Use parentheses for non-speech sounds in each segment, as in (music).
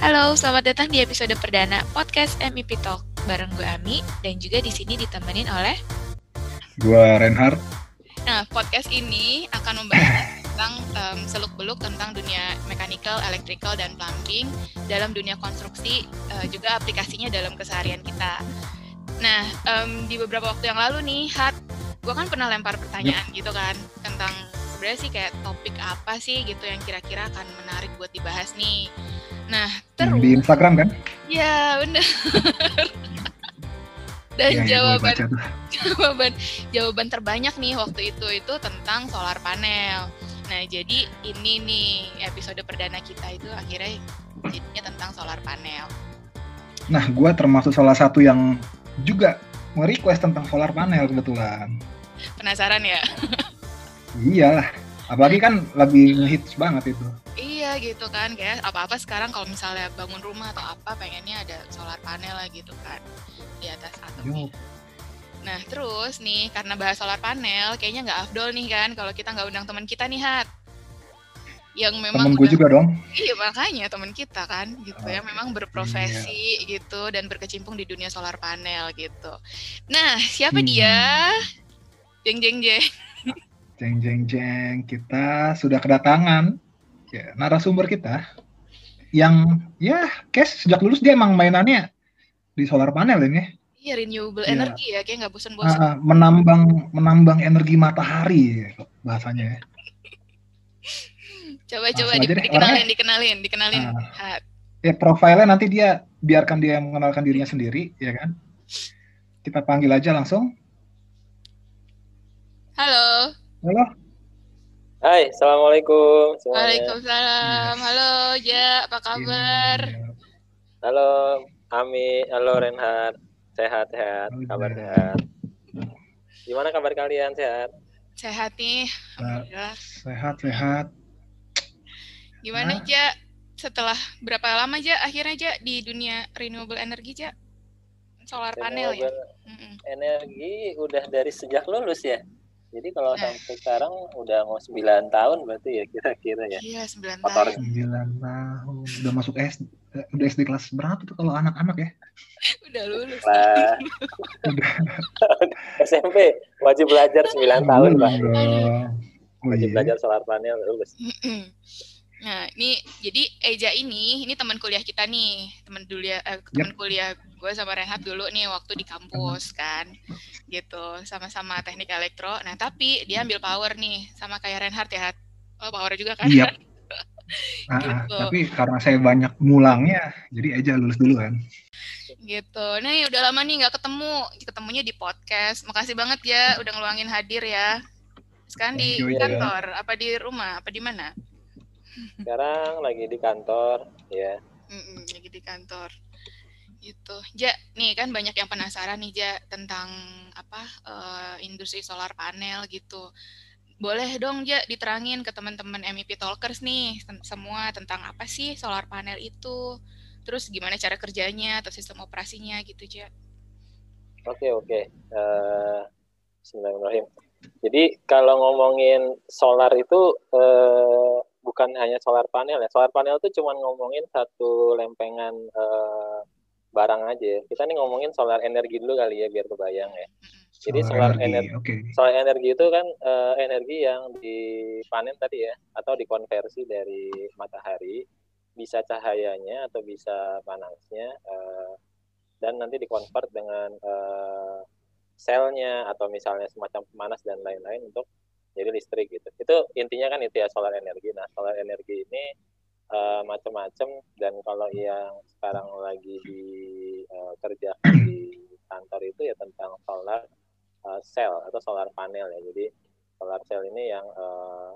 Halo, selamat datang di episode perdana podcast MIP Talk bareng gue Ami dan juga di sini ditemenin oleh gue Reinhard. Nah, podcast ini akan membahas tentang um, seluk-beluk tentang dunia mechanical, electrical dan plumbing dalam dunia konstruksi uh, juga aplikasinya dalam keseharian kita. Nah, um, di beberapa waktu yang lalu nih, Hat, gue kan pernah lempar pertanyaan yep. gitu kan tentang sebenarnya sih kayak topik apa sih gitu yang kira-kira akan menarik buat dibahas nih. Nah, terus di Instagram kan? Ya, benar. Dan ya, jawaban ya, (laughs) jawaban jawaban terbanyak nih waktu itu itu tentang solar panel. Nah, jadi ini nih episode perdana kita itu akhirnya jadinya tentang solar panel. Nah, gue termasuk salah satu yang juga nge-request tentang solar panel kebetulan. Penasaran ya? (laughs) Iyalah, apalagi kan lagi ngehits banget itu. Iya gitu kan, kayak apa-apa sekarang kalau misalnya bangun rumah atau apa pengennya ada solar panel lah gitu kan di atas atapnya. Nah terus nih karena bahas solar panel kayaknya nggak afdol nih kan kalau kita nggak undang teman kita nih Hat yang memang temen gue juga dong iya makanya teman kita kan gitu ya memang berprofesi iya. gitu dan berkecimpung di dunia solar panel gitu nah siapa hmm. dia jeng jeng jeng jeng jeng jeng kita sudah kedatangan ya narasumber kita yang ya kes sejak lulus dia emang mainannya di solar panel ini Iya renewable ya. energy ya, kayak nggak bosan-bosan. Uh, menambang menambang energi matahari bahasanya ya. Coba-coba di, dikenalin, dikenalin, dikenalin. Uh, ya profilnya nanti dia biarkan dia mengenalkan dirinya sendiri, ya kan? Kita panggil aja langsung. Halo. Halo. Hai, assalamualaikum. Semuanya. Waalaikumsalam. Yes. Halo, Ja, apa kabar? Halo, Ami. Halo, Renhard. Sehat, sehat. Kabar sehat. Gimana kabar kalian? Sehat? Sehat nih. Alhamdulillah. Sehat, sehat. Gimana aja setelah berapa lama aja akhirnya aja di dunia renewable energy aja solar panel ya? Energi udah dari sejak lulus ya. Jadi kalau nah. sampai sekarang udah mau 9 tahun berarti ya kira-kira ya. Iya, 9 tahun. 9 tahun. Udah masuk SD eh, udah SD kelas berapa tuh kalau anak-anak ya? (laughs) udah lulus. Nah. (laughs) udah. (laughs) SMP wajib belajar 9 tahun, Pak. Oh, wajib iya. belajar solar panel lulus. Nah, ini jadi Eja ini, ini teman kuliah kita nih, teman kuliah eh, teman yep. kuliah gue sama Rehat dulu nih waktu di kampus kan, gitu, sama-sama teknik elektro. Nah, tapi dia ambil power nih, sama kayak Reinhardt ya, oh power juga kan? Iya. Yep. (laughs) Ah, ah, gitu. tapi karena saya banyak mulangnya, jadi Eja lulus dulu kan. Gitu. Nih udah lama nih nggak ketemu, ketemunya di podcast. Makasih banget ya udah ngeluangin hadir ya. Sekarang di kantor, apa di rumah, apa di mana? Sekarang lagi di kantor, ya. Mm-mm, lagi di kantor. Gitu. Ja, nih kan banyak yang penasaran nih Ja tentang apa uh, industri solar panel gitu. Boleh dong Ja diterangin ke teman-teman MEP Talkers nih semua tentang apa sih solar panel itu. Terus gimana cara kerjanya atau sistem operasinya gitu Ja. Oke, oke. Uh, Bismillahirrahmanirrahim. Jadi kalau ngomongin solar itu uh, bukan hanya solar panel ya. Solar panel itu cuma ngomongin satu lempengan uh, barang aja. Kita nih ngomongin solar energi dulu kali ya biar kebayang ya. Jadi solar, solar energi, okay. solar energi itu kan uh, energi yang dipanen tadi ya atau dikonversi dari matahari bisa cahayanya atau bisa panasnya uh, dan nanti dikonvert dengan uh, selnya atau misalnya semacam pemanas dan lain-lain untuk jadi listrik gitu. Itu intinya kan itu ya solar energi. Nah solar energi ini uh, macam-macam dan kalau yang sekarang lagi di uh, kerja di kantor itu ya tentang solar uh, cell atau solar panel ya. Jadi solar cell ini yang uh,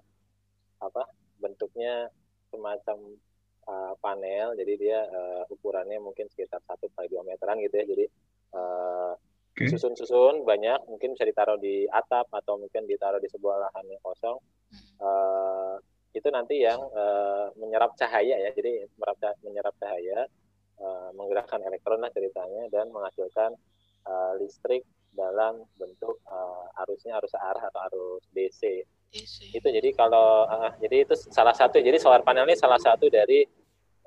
apa bentuknya semacam uh, panel. Jadi dia uh, ukurannya mungkin sekitar satu kali dua meteran gitu ya. Jadi uh, okay. susun-susun banyak mungkin bisa ditaruh di atap atau mungkin ditaruh di sebuah lahan yang kosong uh, itu nanti yang uh, menyerap cahaya ya jadi menyerap menyerap cahaya uh, menggerakkan elektron lah ceritanya dan menghasilkan uh, listrik dalam bentuk uh, arusnya arus arah atau arus DC. DC. Itu jadi kalau uh, jadi itu salah satu jadi solar panel ini salah satu dari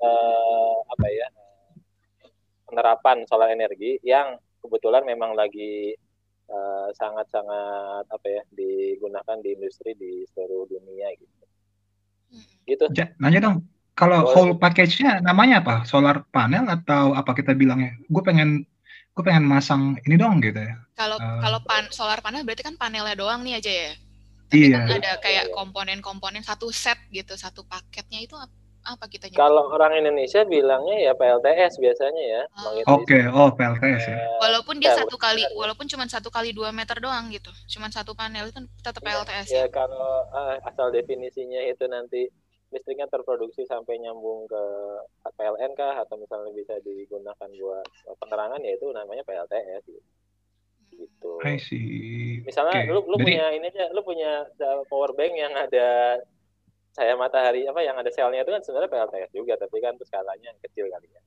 uh, apa ya penerapan solar energi yang kebetulan memang lagi sangat sangat-sangat apa ya digunakan di industri di seluruh dunia gitu. Gitu. Ja, nanya dong, kalau whole package-nya namanya apa? Solar panel atau apa kita bilangnya? Gue pengen gue pengen masang ini dong gitu ya. Kalau uh, kalau pan solar panel berarti kan panelnya doang nih aja ya. Tapi iya. kan ada kayak komponen-komponen satu set gitu, satu paketnya itu apa? Apa kita nyebut? Kalau orang Indonesia bilangnya ya PLTS biasanya ya. Oh. Oke, okay. oh PLTS ya. Walaupun dia ya, satu kali, walaupun cuma satu kali dua meter doang gitu, cuma satu panel itu tetap ya, PLTS. Ya, ya kalau uh, asal definisinya itu nanti listriknya terproduksi sampai nyambung ke PLN kah atau misalnya bisa digunakan buat penerangan ya itu namanya PLTS gitu. gitu. I see. Misalnya okay. lu lu Jadi... punya ini aja, lu punya power bank yang ada cahaya matahari apa yang ada selnya itu kan sebenarnya PLTS juga tapi kan itu skalanya kecil kali ya.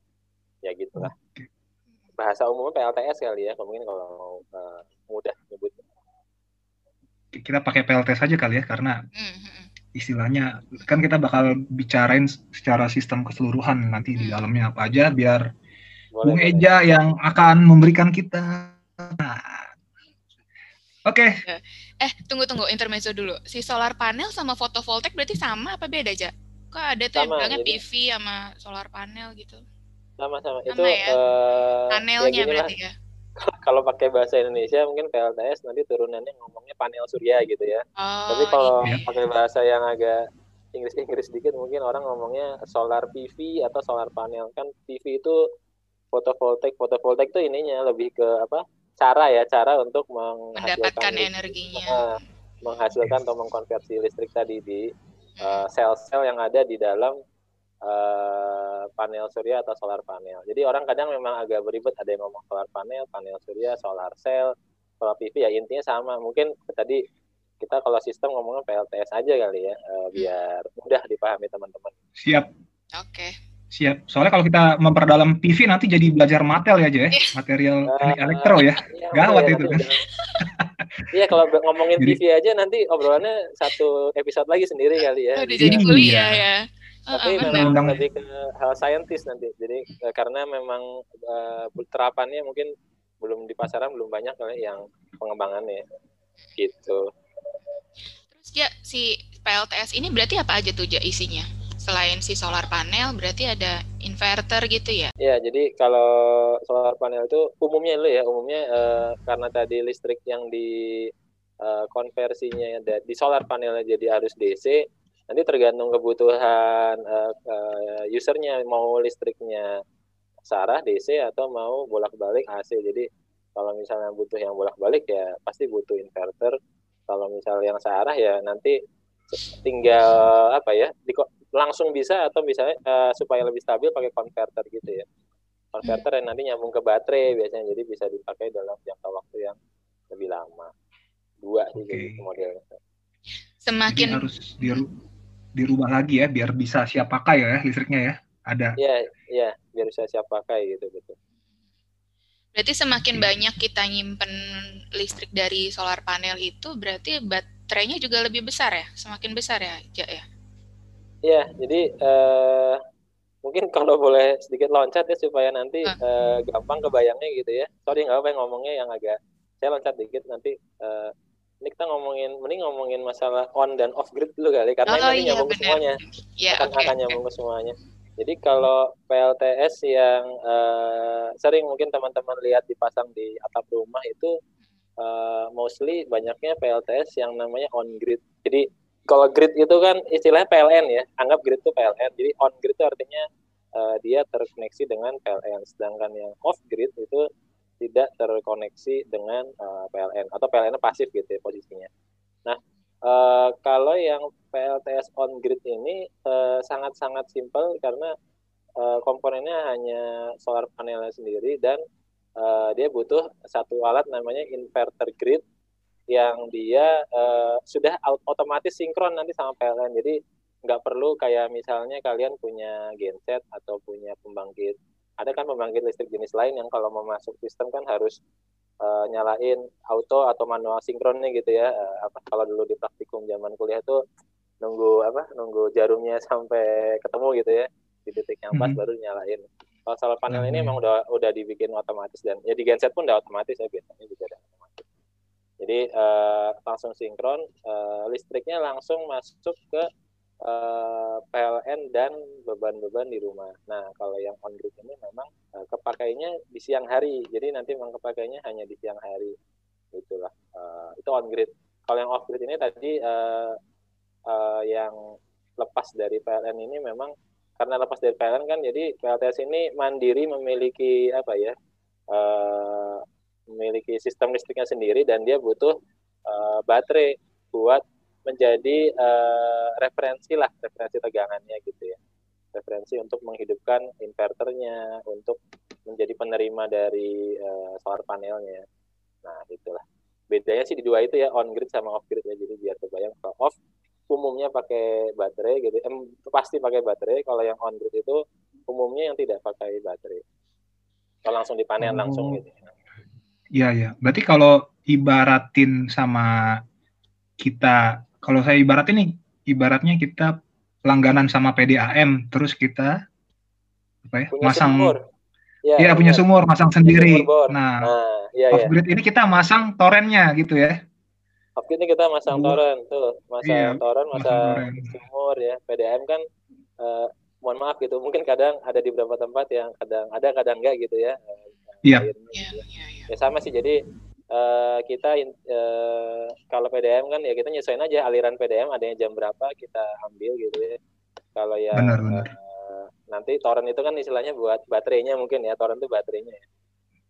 Ya gitulah bahasa umumnya PLTS kali ya mungkin kalau mau uh, mudah nyebut. Kita pakai PLTS aja kali ya karena mm-hmm. istilahnya kan kita bakal bicarain secara sistem keseluruhan nanti di mm. dalamnya apa aja biar Bung Eja yang akan memberikan kita. Nah, Oke. Okay. Eh, tunggu tunggu intermezzo dulu. Si solar panel sama fotovoltaik berarti sama apa beda aja? Kok ada tuh sama, yang bilangnya PV sama solar panel gitu? Sama-sama. Itu ya? uh, panelnya ya berarti ya. Kalau pakai bahasa Indonesia mungkin PLTS nanti turunannya ngomongnya panel surya gitu ya. Oh, Tapi kalau iya. pakai bahasa yang agak Inggris-Inggris sedikit mungkin orang ngomongnya solar PV atau solar panel. Kan PV itu fotovoltaik. Fotovoltaik itu ininya lebih ke apa? Cara ya cara untuk mendapatkan energinya uh, menghasilkan atau mengkonversi listrik tadi di uh, sel-sel yang ada di dalam uh, panel surya atau solar panel. Jadi orang kadang memang agak beribet ada yang ngomong solar panel, panel surya, solar cell, solar PV ya intinya sama. Mungkin tadi kita kalau sistem ngomongnya PLTS aja kali ya uh, biar mudah dipahami teman-teman. Siap. Oke. Okay. Siap. Soalnya kalau kita memperdalam PV nanti jadi belajar material ya, aja ya. Material uh, elektro ya. Iya, (laughs) Gawat iya, itu kan. (laughs) Iya, kalau ngomongin jadi, PV aja nanti obrolannya satu episode lagi sendiri kali ya. Udah jadi kuliah ya. Tapi uh, memang undang lebih ke hal saintis nanti. Jadi uh, karena memang uh, terapannya mungkin belum di pasaran belum banyak kali yang pengembangannya gitu. Terus ya si PLTS ini berarti apa aja tuh ya isinya? Selain si solar panel berarti ada inverter gitu ya? Ya, jadi kalau solar panel itu umumnya dulu ya, umumnya uh, karena tadi listrik yang di uh, konversinya di solar panelnya jadi harus DC, nanti tergantung kebutuhan uh, uh, usernya mau listriknya searah DC atau mau bolak-balik AC. Jadi kalau misalnya butuh yang bolak-balik ya pasti butuh inverter. Kalau misalnya yang searah ya nanti tinggal apa ya di langsung bisa atau misalnya uh, supaya lebih stabil pakai converter gitu ya. Converter yang nanti nyambung ke baterai biasanya jadi bisa dipakai dalam jangka waktu yang lebih lama. Dua sih okay. gitu modelnya. Semakin jadi harus diru dirubah lagi ya biar bisa siap pakai ya listriknya ya. Ada. Ya ya biar bisa siap pakai gitu betul. Berarti semakin okay. banyak kita nyimpen listrik dari solar panel itu berarti baterainya juga lebih besar ya? Semakin besar ya ya Iya, jadi uh, mungkin (laughs) kalau boleh sedikit loncat ya supaya nanti uh, gampang kebayangnya gitu ya. Sorry nggak apa yang ngomongnya yang agak saya loncat dikit nanti uh, ini kita ngomongin mending ngomongin masalah on dan off grid dulu kali karena oh, ini iya, nyambung ke semuanya. Iya, akan okay, akan nyambung ke semuanya. Jadi kalau PLTS yang uh, sering mungkin teman-teman lihat dipasang di atap rumah itu uh, mostly banyaknya PLTS yang namanya on grid. Jadi kalau grid itu kan istilahnya PLN ya anggap grid itu PLN jadi on grid itu artinya uh, dia terkoneksi dengan PLN sedangkan yang off grid itu tidak terkoneksi dengan uh, eh, PLN atau PLN pasif gitu ya posisinya. Nah uh, kalau yang PLTS on grid ini sangat-sangat uh, simpel karena uh, komponennya hanya solar panelnya sendiri dan uh, dia butuh satu alat namanya inverter grid yang dia uh, sudah otomatis sinkron nanti sama PLN. Jadi nggak perlu kayak misalnya kalian punya genset atau punya pembangkit. Ada kan pembangkit listrik jenis lain yang kalau mau masuk sistem kan harus uh, nyalain auto atau manual sinkronnya gitu ya. Uh, apa kalau dulu di praktikum zaman kuliah itu nunggu apa nunggu jarumnya (laughs) sampai ketemu gitu ya di titik yang pas hmm. baru nyalain kalau solar panel hmm. ini emang udah udah dibikin otomatis dan ya di genset pun udah otomatis ya biasanya juga ada otomatis jadi uh, langsung sinkron uh, listriknya langsung masuk ke uh, PLN dan beban-beban di rumah. Nah kalau yang on grid ini memang uh, kepakainya di siang hari. Jadi nanti memang kepakainya hanya di siang hari. Itulah uh, itu on grid. Kalau yang off grid ini tadi uh, uh, yang lepas dari PLN ini memang karena lepas dari PLN kan jadi PLTS ini mandiri memiliki apa ya uh, memiliki sistem listriknya sendiri dan dia butuh uh, baterai buat menjadi uh, referensi lah referensi tegangannya gitu ya. Referensi untuk menghidupkan inverternya untuk menjadi penerima dari uh, solar panelnya. Nah itulah. Bedanya sih di dua itu ya on grid sama off grid ya. Jadi biar kebayang kalau off umumnya pakai baterai gitu. Em, pasti pakai baterai. Kalau yang on grid itu umumnya yang tidak pakai baterai. Kalau langsung dipanen oh. langsung gitu Iya ya berarti kalau ibaratin sama kita kalau saya ibaratin nih ibaratnya kita langganan sama PDAM terus kita apa ya Punya masang sumur. Ya, iya, punya sumur, masang sendiri. Sumur nah, nah ya, off grid ya. ini kita masang torennya gitu ya. Off grid ini kita masang toren tuh, masang iya, toren, masang, masang sumur ya. PDM kan uh, mohon maaf gitu, mungkin kadang ada di beberapa tempat yang kadang ada kadang enggak gitu ya. Iya. Iya, iya. Ya sama sih jadi uh, kita uh, kalau PDM kan ya kita nyesuaiin aja aliran PDM adanya jam berapa kita ambil gitu ya. Kalau ya benar, benar. Uh, nanti torrent itu kan istilahnya buat baterainya mungkin ya torrent itu baterainya ya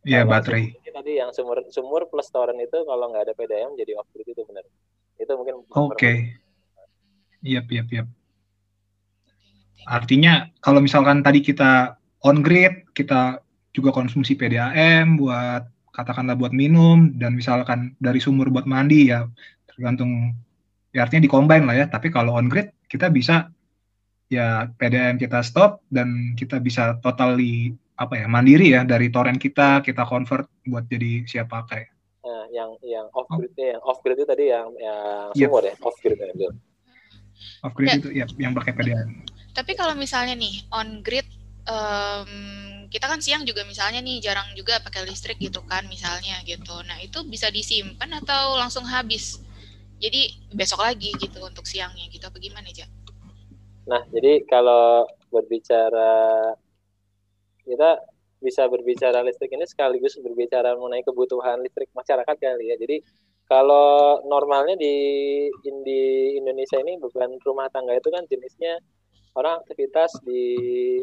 Iya baterai. Tadi yang sumur sumur plus torrent itu kalau nggak ada PDM jadi off grid itu benar. Itu mungkin. Oke. Okay. Iya, iya, iya. Artinya kalau misalkan tadi kita on grid, kita juga konsumsi PDAM buat katakanlah buat minum dan misalkan dari sumur buat mandi ya tergantung ya artinya dikombin lah ya. Tapi kalau on grid kita bisa ya PDM kita stop dan kita bisa totally apa ya mandiri ya dari torrent kita kita convert buat jadi siap pakai. Nah, yang yang off grid oh. yang off grid itu tadi yang yang yep. ya off grid ya Off grid ya. itu ya yang pakai PDM. Tapi kalau misalnya nih on grid um, kita kan siang juga misalnya nih jarang juga pakai listrik gitu kan misalnya gitu. Nah itu bisa disimpan atau langsung habis? Jadi besok lagi gitu untuk siangnya gitu apa gimana aja? Nah, jadi kalau berbicara kita bisa berbicara listrik ini sekaligus berbicara mengenai kebutuhan listrik masyarakat kali ya. Jadi kalau normalnya di di Indonesia ini beban rumah tangga itu kan jenisnya orang aktivitas di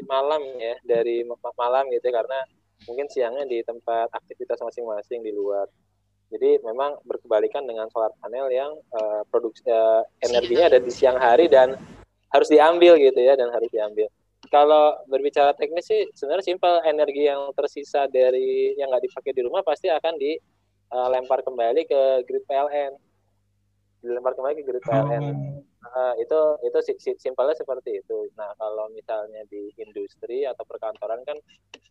malam ya dari malam gitu ya karena mungkin siangnya di tempat aktivitas masing-masing di luar. Jadi memang berkebalikan dengan solar panel yang uh, produksi uh, energinya ada di siang hari dan harus diambil gitu ya dan harus diambil. Kalau berbicara teknis sih sebenarnya simpel energi yang tersisa dari yang nggak dipakai di rumah pasti akan dilempar eh, kembali ke grid PLN. Dilempar kembali ke grid PLN. Uh, itu itu simpelnya seperti itu. Nah kalau misalnya di industri atau perkantoran kan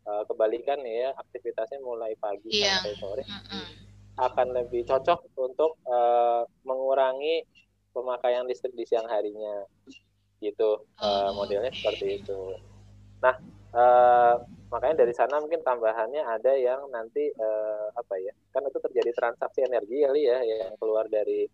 uh, kebalikan ya aktivitasnya mulai pagi yeah. sampai sore mm -hmm. akan lebih cocok untuk uh, mengurangi pemakaian listrik di siang harinya gitu uh, modelnya seperti itu nah uh, makanya dari sana mungkin tambahannya ada yang nanti uh, apa ya kan itu terjadi transaksi energi kali ya yang keluar dari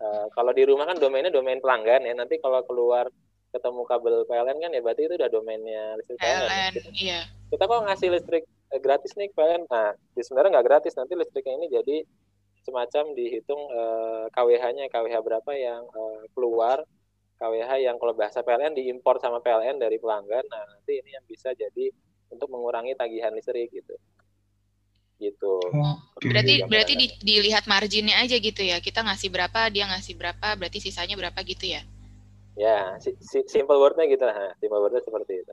uh, kalau di rumah kan domainnya domain pelanggan ya nanti kalau keluar ketemu kabel PLN kan ya berarti itu udah domainnya listrik PLN, PLN kita, iya. kita kok ngasih listrik gratis nih PLN nah di sebenarnya nggak gratis nanti listriknya ini jadi semacam dihitung uh, KWH-nya KWH berapa yang uh, keluar KWH yang kalau bahasa PLN diimpor sama PLN dari pelanggan. Nah, nanti ini yang bisa jadi untuk mengurangi tagihan listrik gitu. Gitu. Okay. Berarti berarti di, dilihat marginnya aja gitu ya. Kita ngasih berapa, dia ngasih berapa, berarti sisanya berapa gitu ya. Ya, si, si, simple wordnya gitu lah. Simple wordnya seperti itu.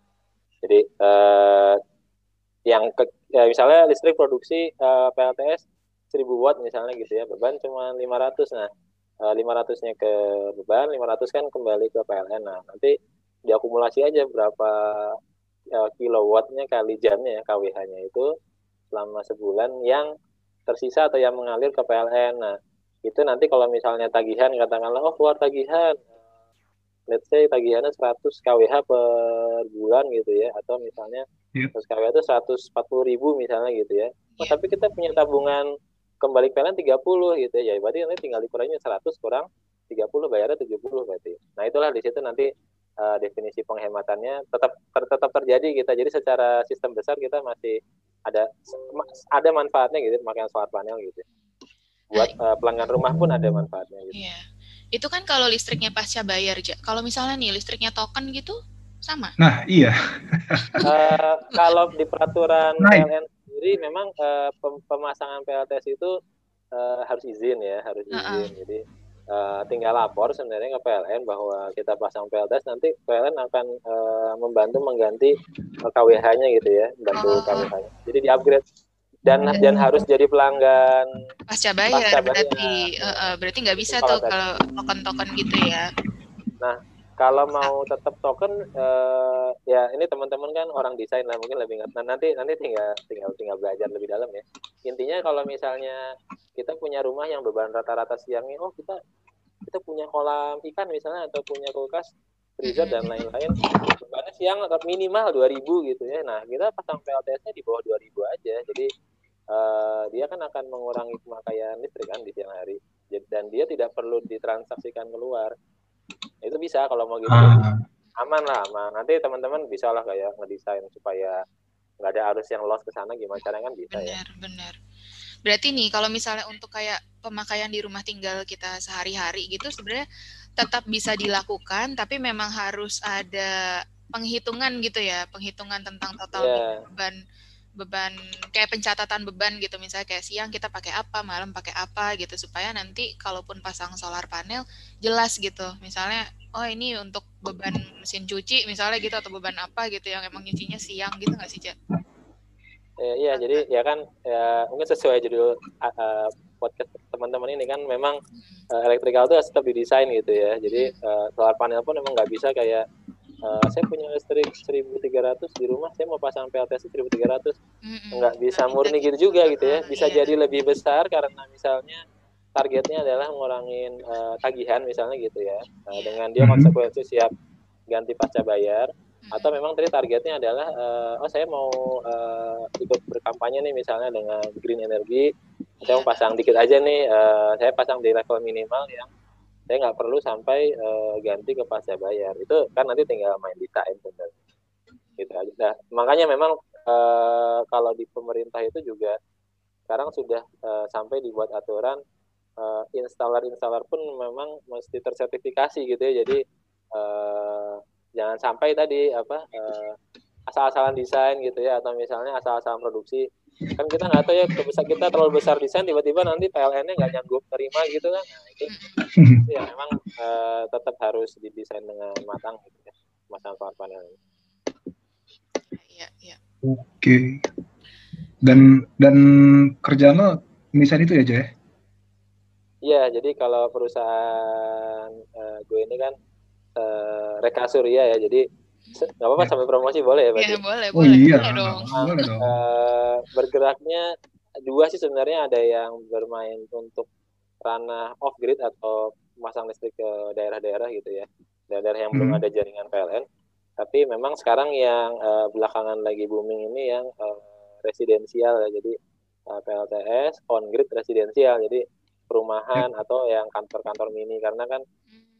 Jadi uh, yang ke, ya misalnya listrik produksi uh, PLTS 1000 watt misalnya gitu ya, beban cuma 500. Nah, 500-nya eh, ke beban, 500 kan kembali ke PLN. Nah, nanti diakumulasi aja berapa uh, kilowattnya kali jamnya ya KWH-nya itu selama sebulan yang tersisa atau yang mengalir ke PLN. Nah, itu nanti kalau misalnya tagihan katakanlah oh keluar tagihan let's say tagihannya 100 kWh per bulan gitu ya atau misalnya yep. Iya. 100 kWh itu 140 ribu misalnya gitu ya oh, tapi kita punya tabungan kembali PLN 30 gitu ya berarti nanti tinggal dikurangnya 100 kurang 30 bayarnya 70 berarti nah itulah di situ nanti uh, definisi penghematannya tetap ter, tetap terjadi kita jadi secara sistem besar kita masih ada ada manfaatnya gitu makanya solar panel gitu buat uh, pelanggan rumah pun ada manfaatnya gitu. Yeah itu kan kalau listriknya pasca bayar. Kalau misalnya nih listriknya token gitu, sama. Nah, iya. uh, (laughs) kalau di peraturan nah, PLN sendiri memang uh, pemasangan PLTS itu uh, harus izin ya, harus izin. Uh -uh. Jadi uh, tinggal lapor sebenarnya ke PLN bahwa kita pasang PLTS nanti PLN akan uh, membantu mengganti KWH-nya gitu ya, bantu oh. KWH-nya. Jadi di-upgrade dan hmm. dan harus jadi pelanggan pasca bayar, pasca bayar. berarti uh, berarti nggak bisa tuh kalau token token gitu ya nah kalau mau tetap token uh, ya ini teman-teman kan orang desain lah mungkin lebih ngerti nah, nanti nanti tinggal tinggal tinggal belajar lebih dalam ya. Intinya kalau misalnya kita punya rumah yang beban rata-rata siangnya oh kita kita punya kolam ikan misalnya atau punya kulkas freezer dan lain-lain bebannya siang minimal 2000 gitu ya. Nah kita pasang PLTS-nya di bawah 2000 aja. Jadi uh, dia kan akan mengurangi pemakaian listrik kan di siang hari. Dan dia tidak perlu ditransaksikan keluar itu bisa kalau mau gitu uh. aman lah aman nanti teman-teman bisa lah kayak ngedesain supaya nggak ada arus yang loss ke sana gimana caranya kan bisa bener, ya benar berarti nih kalau misalnya untuk kayak pemakaian di rumah tinggal kita sehari-hari gitu sebenarnya tetap bisa dilakukan tapi memang harus ada penghitungan gitu ya penghitungan tentang total yeah. beban beban kayak pencatatan beban gitu. Misalnya kayak siang kita pakai apa malam pakai apa gitu. Supaya nanti kalaupun pasang solar panel jelas gitu. Misalnya oh ini untuk beban mesin cuci misalnya gitu atau beban apa gitu yang emang nyucinya siang gitu nggak sih cak? Eh, iya jadi ya kan ya mungkin sesuai judul uh, podcast teman-teman ini kan memang uh, elektrikal itu tetap didesain gitu ya. Jadi uh, solar panel pun memang nggak bisa kayak uh, saya punya listrik 1300 di rumah saya mau pasang PLTS 1300 mm-hmm. nggak bisa murni gitu juga gitu ya. Bisa iya. jadi lebih besar karena misalnya targetnya adalah ngurangin uh, tagihan misalnya gitu ya. Uh, dengan dia konsekuensi siap ganti pasca bayar. Atau memang tadi targetnya adalah uh, oh saya mau uh, ikut berkampanye nih misalnya dengan green energy. Saya mau pasang dikit aja nih uh, saya pasang di level minimal yang saya nggak perlu sampai uh, ganti ke pasca bayar. Itu kan nanti tinggal main di time sebenarnya gitu aja. Nah, makanya memang uh, kalau di pemerintah itu juga sekarang sudah uh, sampai dibuat aturan uh, installer-installer pun memang mesti tersertifikasi gitu ya. Jadi uh, jangan sampai tadi apa uh, asal-asalan desain gitu ya. Atau misalnya asal-asalan produksi kan kita nggak tahu ya besar kita terlalu besar desain tiba-tiba nanti PLN-nya nggak nyanggup terima gitu kan nah, itu, itu (laughs) ya memang uh, tetap harus didesain dengan matang gitu ya masang solar panel ini. Iya, iya. Oke. Dan dan kerjaan lo misalnya itu aja ya? Iya, jadi kalau perusahaan uh, gue ini kan uh, Reka Surya ya, jadi nggak apa-apa sampai promosi boleh ya Iya boleh oh, boleh iya. boleh dong. Boleh dong. Uh, bergeraknya dua sih sebenarnya. Ada yang bermain untuk ranah off grid atau masang listrik ke daerah-daerah gitu ya. Daerah-daerah yang hmm. belum ada jaringan PLN. Tapi memang sekarang yang uh, belakangan lagi booming ini yang uh, residensial ya. Jadi uh, PLTS on grid residensial. Jadi perumahan atau yang kantor-kantor mini. Karena kan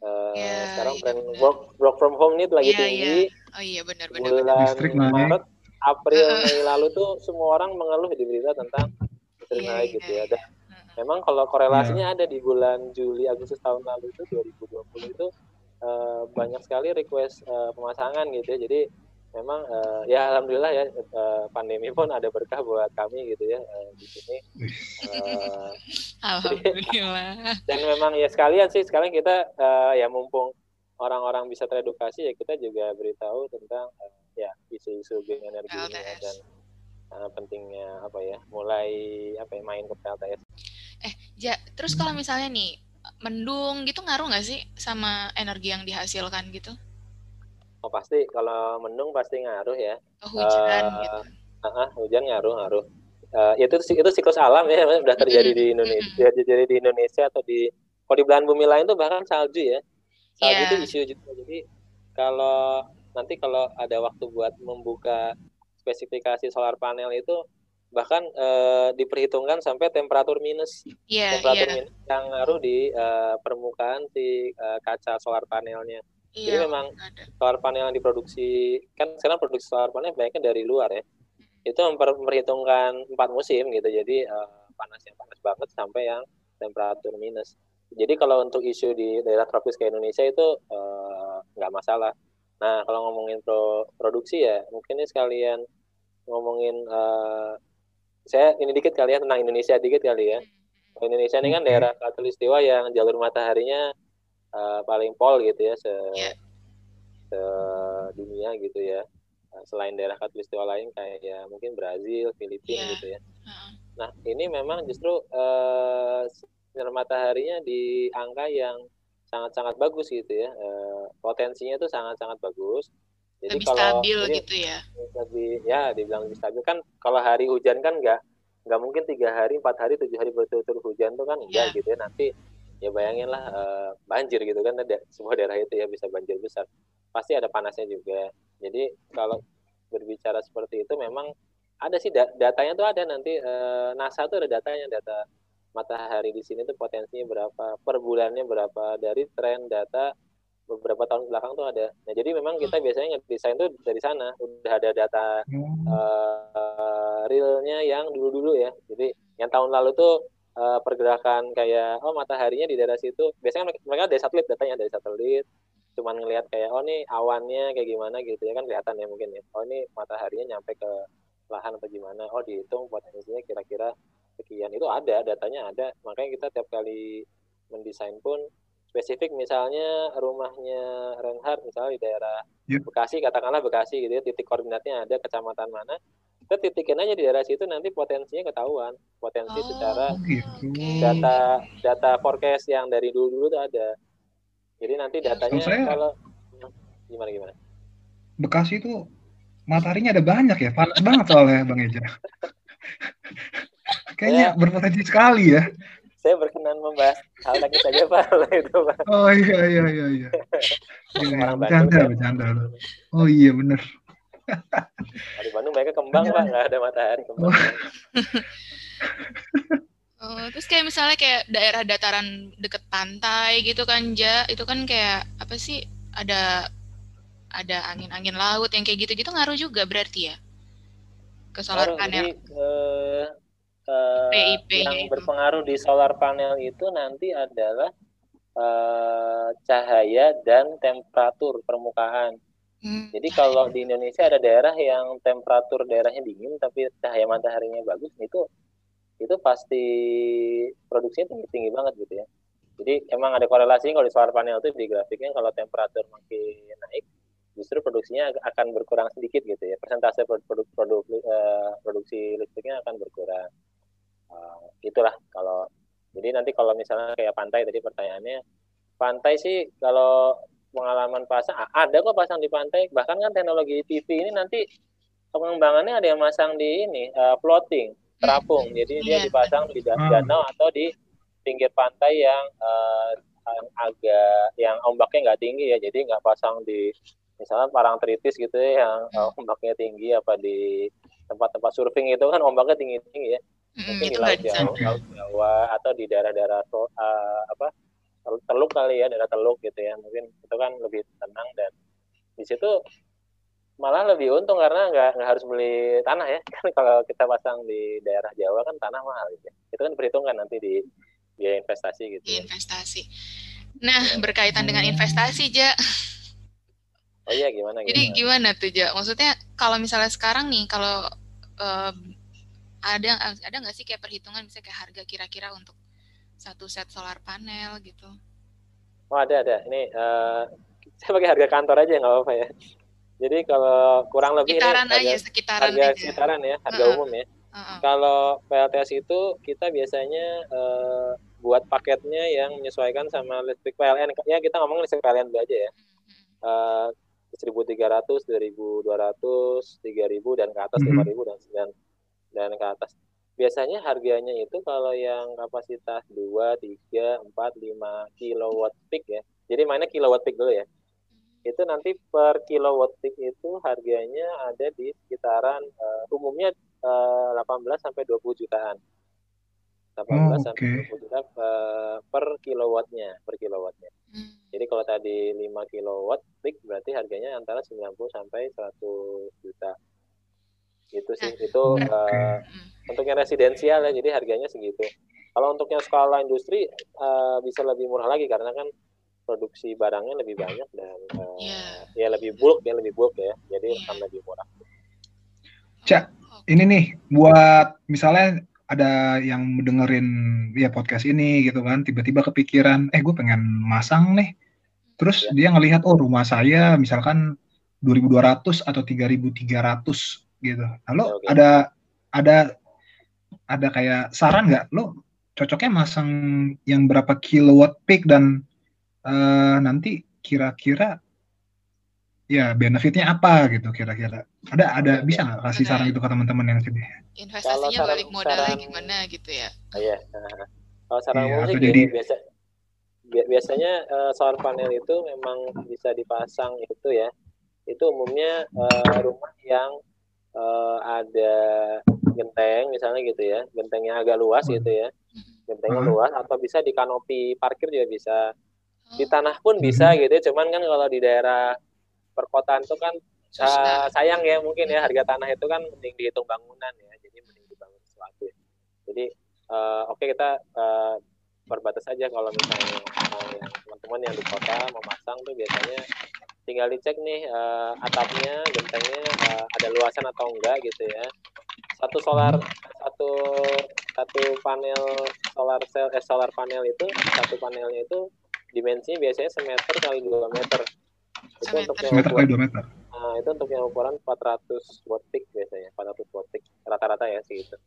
Uh, eh, yeah, sekarang tren yeah, work work from home ini lagi yeah, tinggi. Yeah. Oh iya benar benar. Bulan listrik Maret, April, uh, (laughs) Mei lalu tuh semua orang mengeluh di berita tentang listrik yeah, naik gitu ya. Dan uh, memang kalau korelasinya yeah. ada di bulan Juli Agustus tahun lalu itu 2020 itu uh, banyak sekali request uh, pemasangan gitu ya. Jadi memang uh, ya alhamdulillah ya uh, pandemi pun ada berkah buat kami gitu ya uh, di sini. (laughs) Uh, alhamdulillah. (laughs) Dan memang ya sekalian sih sekalian kita uh, ya mumpung orang-orang bisa teredukasi ya kita juga beritahu tentang uh, ya isu-isu green energi ini ya, dan uh, pentingnya apa ya mulai apa ya main ke PLTS. Eh, ja, terus kalau misalnya nih mendung gitu ngaruh nggak sih sama energi yang dihasilkan gitu? Oh pasti kalau mendung pasti ngaruh ya. Oh, hujan uh, gitu. Uh, uh, hujan ngaruh ngaruh. Uh, itu itu siklus alam ya sudah terjadi di Indonesia, terjadi di Indonesia atau di kalau di belahan bumi lain tuh bahkan salju ya. saat yeah. itu isu juga jadi kalau nanti kalau ada waktu buat membuka spesifikasi solar panel itu bahkan uh, diperhitungkan sampai temperatur minus yeah, temperatur yeah. minus yang ngaruh di uh, permukaan si uh, kaca solar panelnya. Yeah, Jadi memang ada. solar panel yang diproduksi kan sekarang produksi solar panel banyaknya dari luar ya. Itu memperhitungkan empat musim gitu. Jadi uh, panas yang panas banget sampai yang temperatur minus. Jadi kalau untuk isu di daerah tropis ke Indonesia itu nggak uh, masalah. Nah kalau ngomongin pro produksi ya mungkin ini sekalian ngomongin uh, saya ini dikit kali ya tentang Indonesia dikit kali ya. Indonesia ini kan daerah katulistiwa yang jalur mataharinya uh, paling pol gitu ya se, yeah. se dunia gitu ya. Uh, selain daerah katulistiwa lain kayak ya mungkin Brazil, Filipina yeah. gitu ya. Uh-huh. Nah ini memang justru uh, sinar mataharinya di angka yang sangat-sangat bagus gitu ya. Uh, potensinya itu sangat-sangat bagus jadi lebih kalau stabil ini, gitu ya lebih ya dibilang lebih stabil kan kalau hari hujan kan nggak nggak mungkin tiga hari empat hari tujuh hari berturut-turut hujan tuh kan enggak yeah. gitu ya nanti ya bayangin lah uh, banjir gitu kan ada sebuah daerah itu ya bisa banjir besar pasti ada panasnya juga jadi kalau berbicara seperti itu memang ada sih datanya tuh ada nanti uh, NASA tuh ada datanya data matahari di sini tuh potensinya berapa per bulannya berapa dari tren data beberapa tahun belakang tuh ada. Nah, jadi memang kita hmm. biasanya desain tuh dari sana udah ada data uh, realnya yang dulu-dulu ya. Jadi yang tahun lalu tuh uh, pergerakan kayak oh mataharinya di daerah situ. Biasanya mereka dari satelit datanya dari satelit. Cuman ngelihat kayak oh nih awannya kayak gimana gitu ya kan kelihatan ya mungkin ya. Oh ini mataharinya nyampe ke lahan atau gimana. Oh dihitung potensinya kira-kira sekian. Itu ada datanya ada. Makanya kita tiap kali mendesain pun spesifik misalnya rumahnya Renhard misalnya di daerah yeah. Bekasi katakanlah Bekasi gitu ya titik koordinatnya ada kecamatan mana kita titikin aja di daerah situ nanti potensinya ketahuan potensi oh, secara gitu. data data forecast yang dari dulu dulu tuh ada jadi nanti datanya saya, kalau gimana gimana Bekasi itu mataharinya ada banyak ya panas banget soalnya Bang Eja (laughs) kayaknya ya. berpotensi sekali ya saya berkenan membahas hal lagi saja Pak itu Pak. Oh iya iya iya iya. (laughs) iya bercanda kan? bercanda. Oh iya benar. Di Bandung mereka kembang Pak, nggak ada matahari kembang. (laughs) Oh. terus kayak misalnya kayak daerah dataran deket pantai gitu kan Ja, itu kan kayak apa sih ada ada angin-angin laut yang kayak gitu-gitu ngaruh juga berarti ya ke solar panel. Jadi, uh, uh, eh, PIP yang itu. berpengaruh di solar panel itu nanti adalah uh, cahaya dan temperatur permukaan. Hmm. Jadi kalau di Indonesia ada daerah yang temperatur daerahnya dingin tapi cahaya mataharinya bagus, itu itu pasti produksinya tinggi tinggi banget gitu ya. Jadi emang ada korelasi kalau di solar panel itu di grafiknya kalau temperatur makin naik, justru produksinya akan berkurang sedikit gitu ya. Persentase produk, produk, produk uh, produksi listriknya akan berkurang uh, itulah kalau jadi nanti kalau misalnya kayak pantai tadi pertanyaannya pantai sih kalau pengalaman pasang ada kok pasang di pantai bahkan kan teknologi TV ini nanti pengembangannya ada yang masang di ini uh, floating terapung hmm. jadi dia iya. dipasang di hmm. danau atau di pinggir pantai yang uh, yang agak yang ombaknya nggak tinggi ya jadi nggak pasang di misalnya parang tritis gitu ya yang uh, ombaknya tinggi apa di tempat-tempat surfing itu kan ombaknya tinggi-tinggi ya mungkin di laut Jawa, laut Jawa atau di daerah-daerah uh, apa teluk kali ya daerah teluk gitu ya. Mungkin itu kan lebih tenang dan di situ malah lebih untung karena nggak nggak harus beli tanah ya. (laughs) Kan kalau kita pasang di daerah Jawa kan tanah mahal gitu ya. itu kan diperhitungkan nanti di biaya investasi gitu ya. investasi. Nah berkaitan dengan investasi ja. Oh iya gimana, gimana jadi gimana? tuh ja? Maksudnya kalau misalnya sekarang nih kalau uh, ada ada nggak sih kayak perhitungan misalnya kayak harga kira-kira untuk satu set solar panel gitu? Oh ada ada. Ini uh, (laughs) saya pakai harga kantor aja nggak apa-apa ya. Jadi kalau kurang lebih sekitaran ini aja, sekitaran harga aja. sekitaran ya, harga uh -uh. umum ya. Uh -uh. Kalau PLTS itu kita biasanya uh, buat paketnya yang menyesuaikan sama listrik PLN. Ya kita ngomong listrik PLN dulu aja ya. Uh, 1.300, 2.200, 3.000 dan ke atas mm -hmm. 5.000 dan 9 dan ke atas. Biasanya harganya itu kalau yang kapasitas 2, 3, 4, 5 kilowatt peak ya. Jadi mainnya kilowatt peak dulu ya. Itu nanti per kilowatt peak itu harganya ada di sekitaran uh, umumnya uh, 18 sampai 20 jutaan. 18 oh, sampai 20 juta uh, per kilowattnya, per kilowattnya. Hmm. Jadi kalau tadi 5 kilowatt peak berarti harganya antara 90 sampai 100 juta. Gitu sih. Nah, itu uh, untuk yang residensial ya, jadi harganya segitu. Kalau untuk yang skala industri uh, bisa lebih murah lagi karena kan produksi barangnya lebih banyak dan uh, yeah. ya lebih bulk ya lebih bulk ya, jadi yeah. akan lebih murah. Cak, ini nih buat misalnya ada yang mendengerin ya podcast ini gitu kan, tiba-tiba kepikiran, eh gue pengen masang nih, terus yeah. dia ngelihat oh rumah saya misalkan 2.200 atau 3.300 gitu. Lalu okay. ada ada ada kayak saran nggak? Lo cocoknya masang yang berapa kilowatt peak dan uh, nanti kira-kira ya benefitnya apa gitu kira-kira? Ada ada ya, bisa nggak kasih saran itu ke teman-teman yang sini? Investasinya saran, balik modalnya saran, gimana gitu ya? Iya. Kalau saran ya, sih jadi biasa biasanya uh, solar panel itu memang bisa dipasang itu ya. Itu umumnya uh, rumah yang uh, ada genteng misalnya gitu ya gentengnya agak luas gitu ya gentengnya hmm. luas atau bisa di kanopi parkir juga bisa di tanah pun bisa hmm. gitu ya. cuman kan kalau di daerah perkotaan itu kan uh, sayang ya mungkin ya harga tanah itu kan mending dihitung bangunan ya jadi mending dibangun sesuatu ya. jadi uh, oke okay, kita uh, berbatas aja kalau misalnya uh, yang teman-teman yang di kota memasang tuh biasanya tinggal dicek nih uh, atapnya gentengnya uh, ada luasan atau enggak gitu ya. Satu solar satu satu panel solar cell eh solar panel itu satu panelnya itu dimensinya biasanya semeter kali dua meter. Itu semeter. untuk yang semeter kali dua meter. Nah itu untuk yang ukuran 400 watt peak biasanya 400 watt peak. Rata-rata ya sih itu.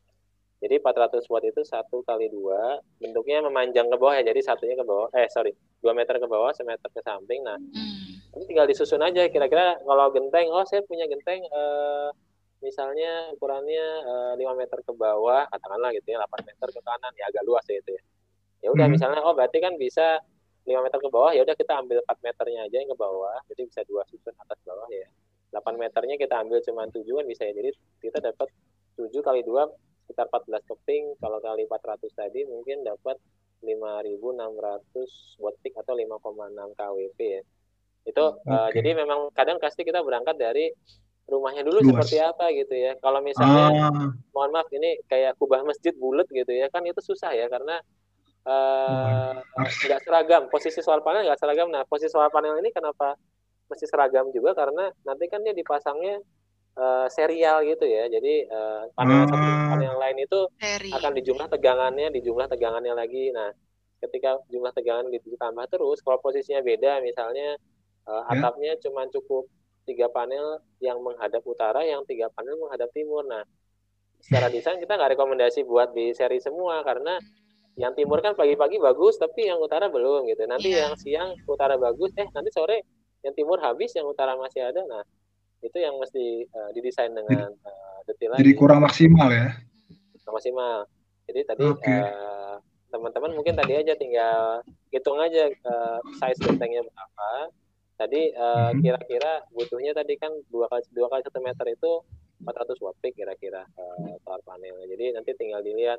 Jadi 400 watt itu satu kali dua bentuknya memanjang ke bawah ya jadi satunya ke bawah eh sorry dua meter ke bawah semeter ke samping. Nah hmm. Ini tinggal disusun aja kira-kira kalau genteng oh saya punya genteng eh, misalnya ukurannya eh, 5 meter ke bawah katakanlah gitu ya 8 meter ke kanan ya agak luas ya itu ya. Ya udah hmm. misalnya oh berarti kan bisa 5 meter ke bawah ya udah kita ambil 4 meternya aja yang ke bawah jadi bisa dua susun atas bawah ya. 8 meternya kita ambil cuma 7 kan bisa ya jadi kita dapat 7 kali 2 sekitar 14 keping kalau kali 400 tadi mungkin dapat 5.600 watt peak atau 5,6 kWp ya itu okay. uh, jadi memang kadang pasti kita berangkat dari rumahnya dulu Luas. seperti apa gitu ya. Kalau misalnya ah. mohon maaf ini kayak kubah masjid bulat gitu ya, kan itu susah ya karena eh, nggak uh, seragam. Posisi solar panel nggak seragam. Nah, posisi solar panel ini kenapa mesti seragam juga karena nanti kan dia dipasangnya uh, serial gitu ya. Jadi uh, panel ah. satu panel lain itu Seri. akan dijumlah tegangannya, dijumlah tegangannya lagi. Nah, ketika jumlah tegangan ditambah terus, kalau posisinya beda misalnya uh, atapnya cuma cukup tiga panel yang menghadap utara, yang tiga panel menghadap timur. Nah, secara desain kita nggak rekomendasi buat di seri semua karena yang timur kan pagi-pagi bagus, tapi yang utara belum gitu. Nanti yeah. yang siang utara bagus, eh nanti sore yang timur habis, yang utara masih ada. Nah, itu yang mesti uh, didesain dengan uh, detail Jadi kurang maksimal ya? Kurang maksimal. Jadi tadi okay. uh, teman-teman mungkin tadi aja tinggal hitung aja uh, size gentengnya berapa, Tadi uh, kira-kira butuhnya tadi kan dua kali dua kali satu meter itu 400 watt peak kira-kira uh, solar panelnya. Jadi nanti tinggal dilihat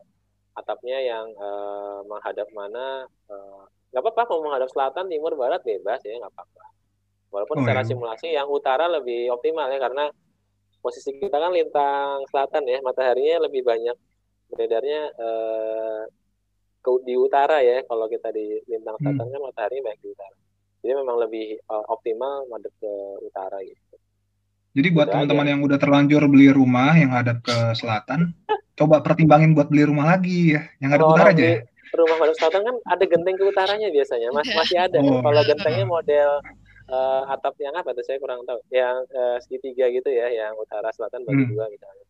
atapnya yang uh, menghadap mana. Nggak uh, apa-apa mau menghadap selatan, timur, barat bebas ya nggak apa-apa. Walaupun oh, secara iya. simulasi yang utara lebih optimal ya karena posisi kita kan lintang selatan ya, mataharinya lebih banyak beredarnya uh, ke di utara ya. Kalau kita di lintang selatan hmm. kan matahari banyak di utara jadi memang lebih uh, optimal madep ke utara gitu. Jadi buat teman-teman yang udah terlanjur beli rumah yang hadap ke (laughs) selatan coba pertimbangin buat beli rumah lagi ya yang hadap utara aja ya? rumah madep selatan kan ada genteng ke utaranya biasanya Mas, masih ada. Oh. kalau gentengnya model uh, atap yang apa tuh saya kurang tahu. Yang uh, segitiga gitu ya yang utara selatan bagi hmm. dua misalnya.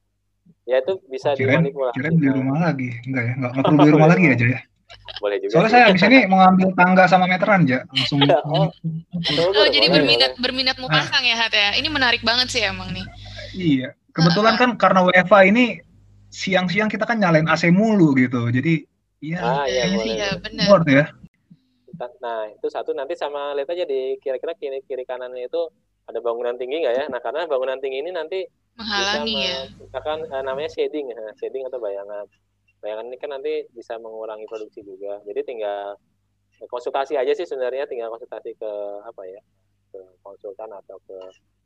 Ya itu bisa kirain, dimanipulasi kirain beli rumah lagi. Enggak ya? Enggak, enggak perlu beli (laughs) rumah lagi aja ya boleh juga. Soalnya saya habis ini mau ngambil tangga sama meteran aja langsung. (laughs) oh, oh jadi berminat berminat mau pasang ya Hat ya. Ini menarik banget sih emang nih. Iya. Kebetulan kan karena WFA ini siang-siang kita kan nyalain AC mulu gitu. Jadi iya. Ah, iya, iya benar. ya. nah itu satu nanti sama lihat aja di kira-kira kiri kiri kanannya itu ada bangunan tinggi nggak ya nah karena bangunan tinggi ini nanti menghalangi ya misalkan uh, namanya shading ya shading atau bayangan bayangan ini kan nanti bisa mengurangi produksi juga. Jadi tinggal konsultasi aja sih sebenarnya. Tinggal konsultasi ke apa ya ke konsultan atau ke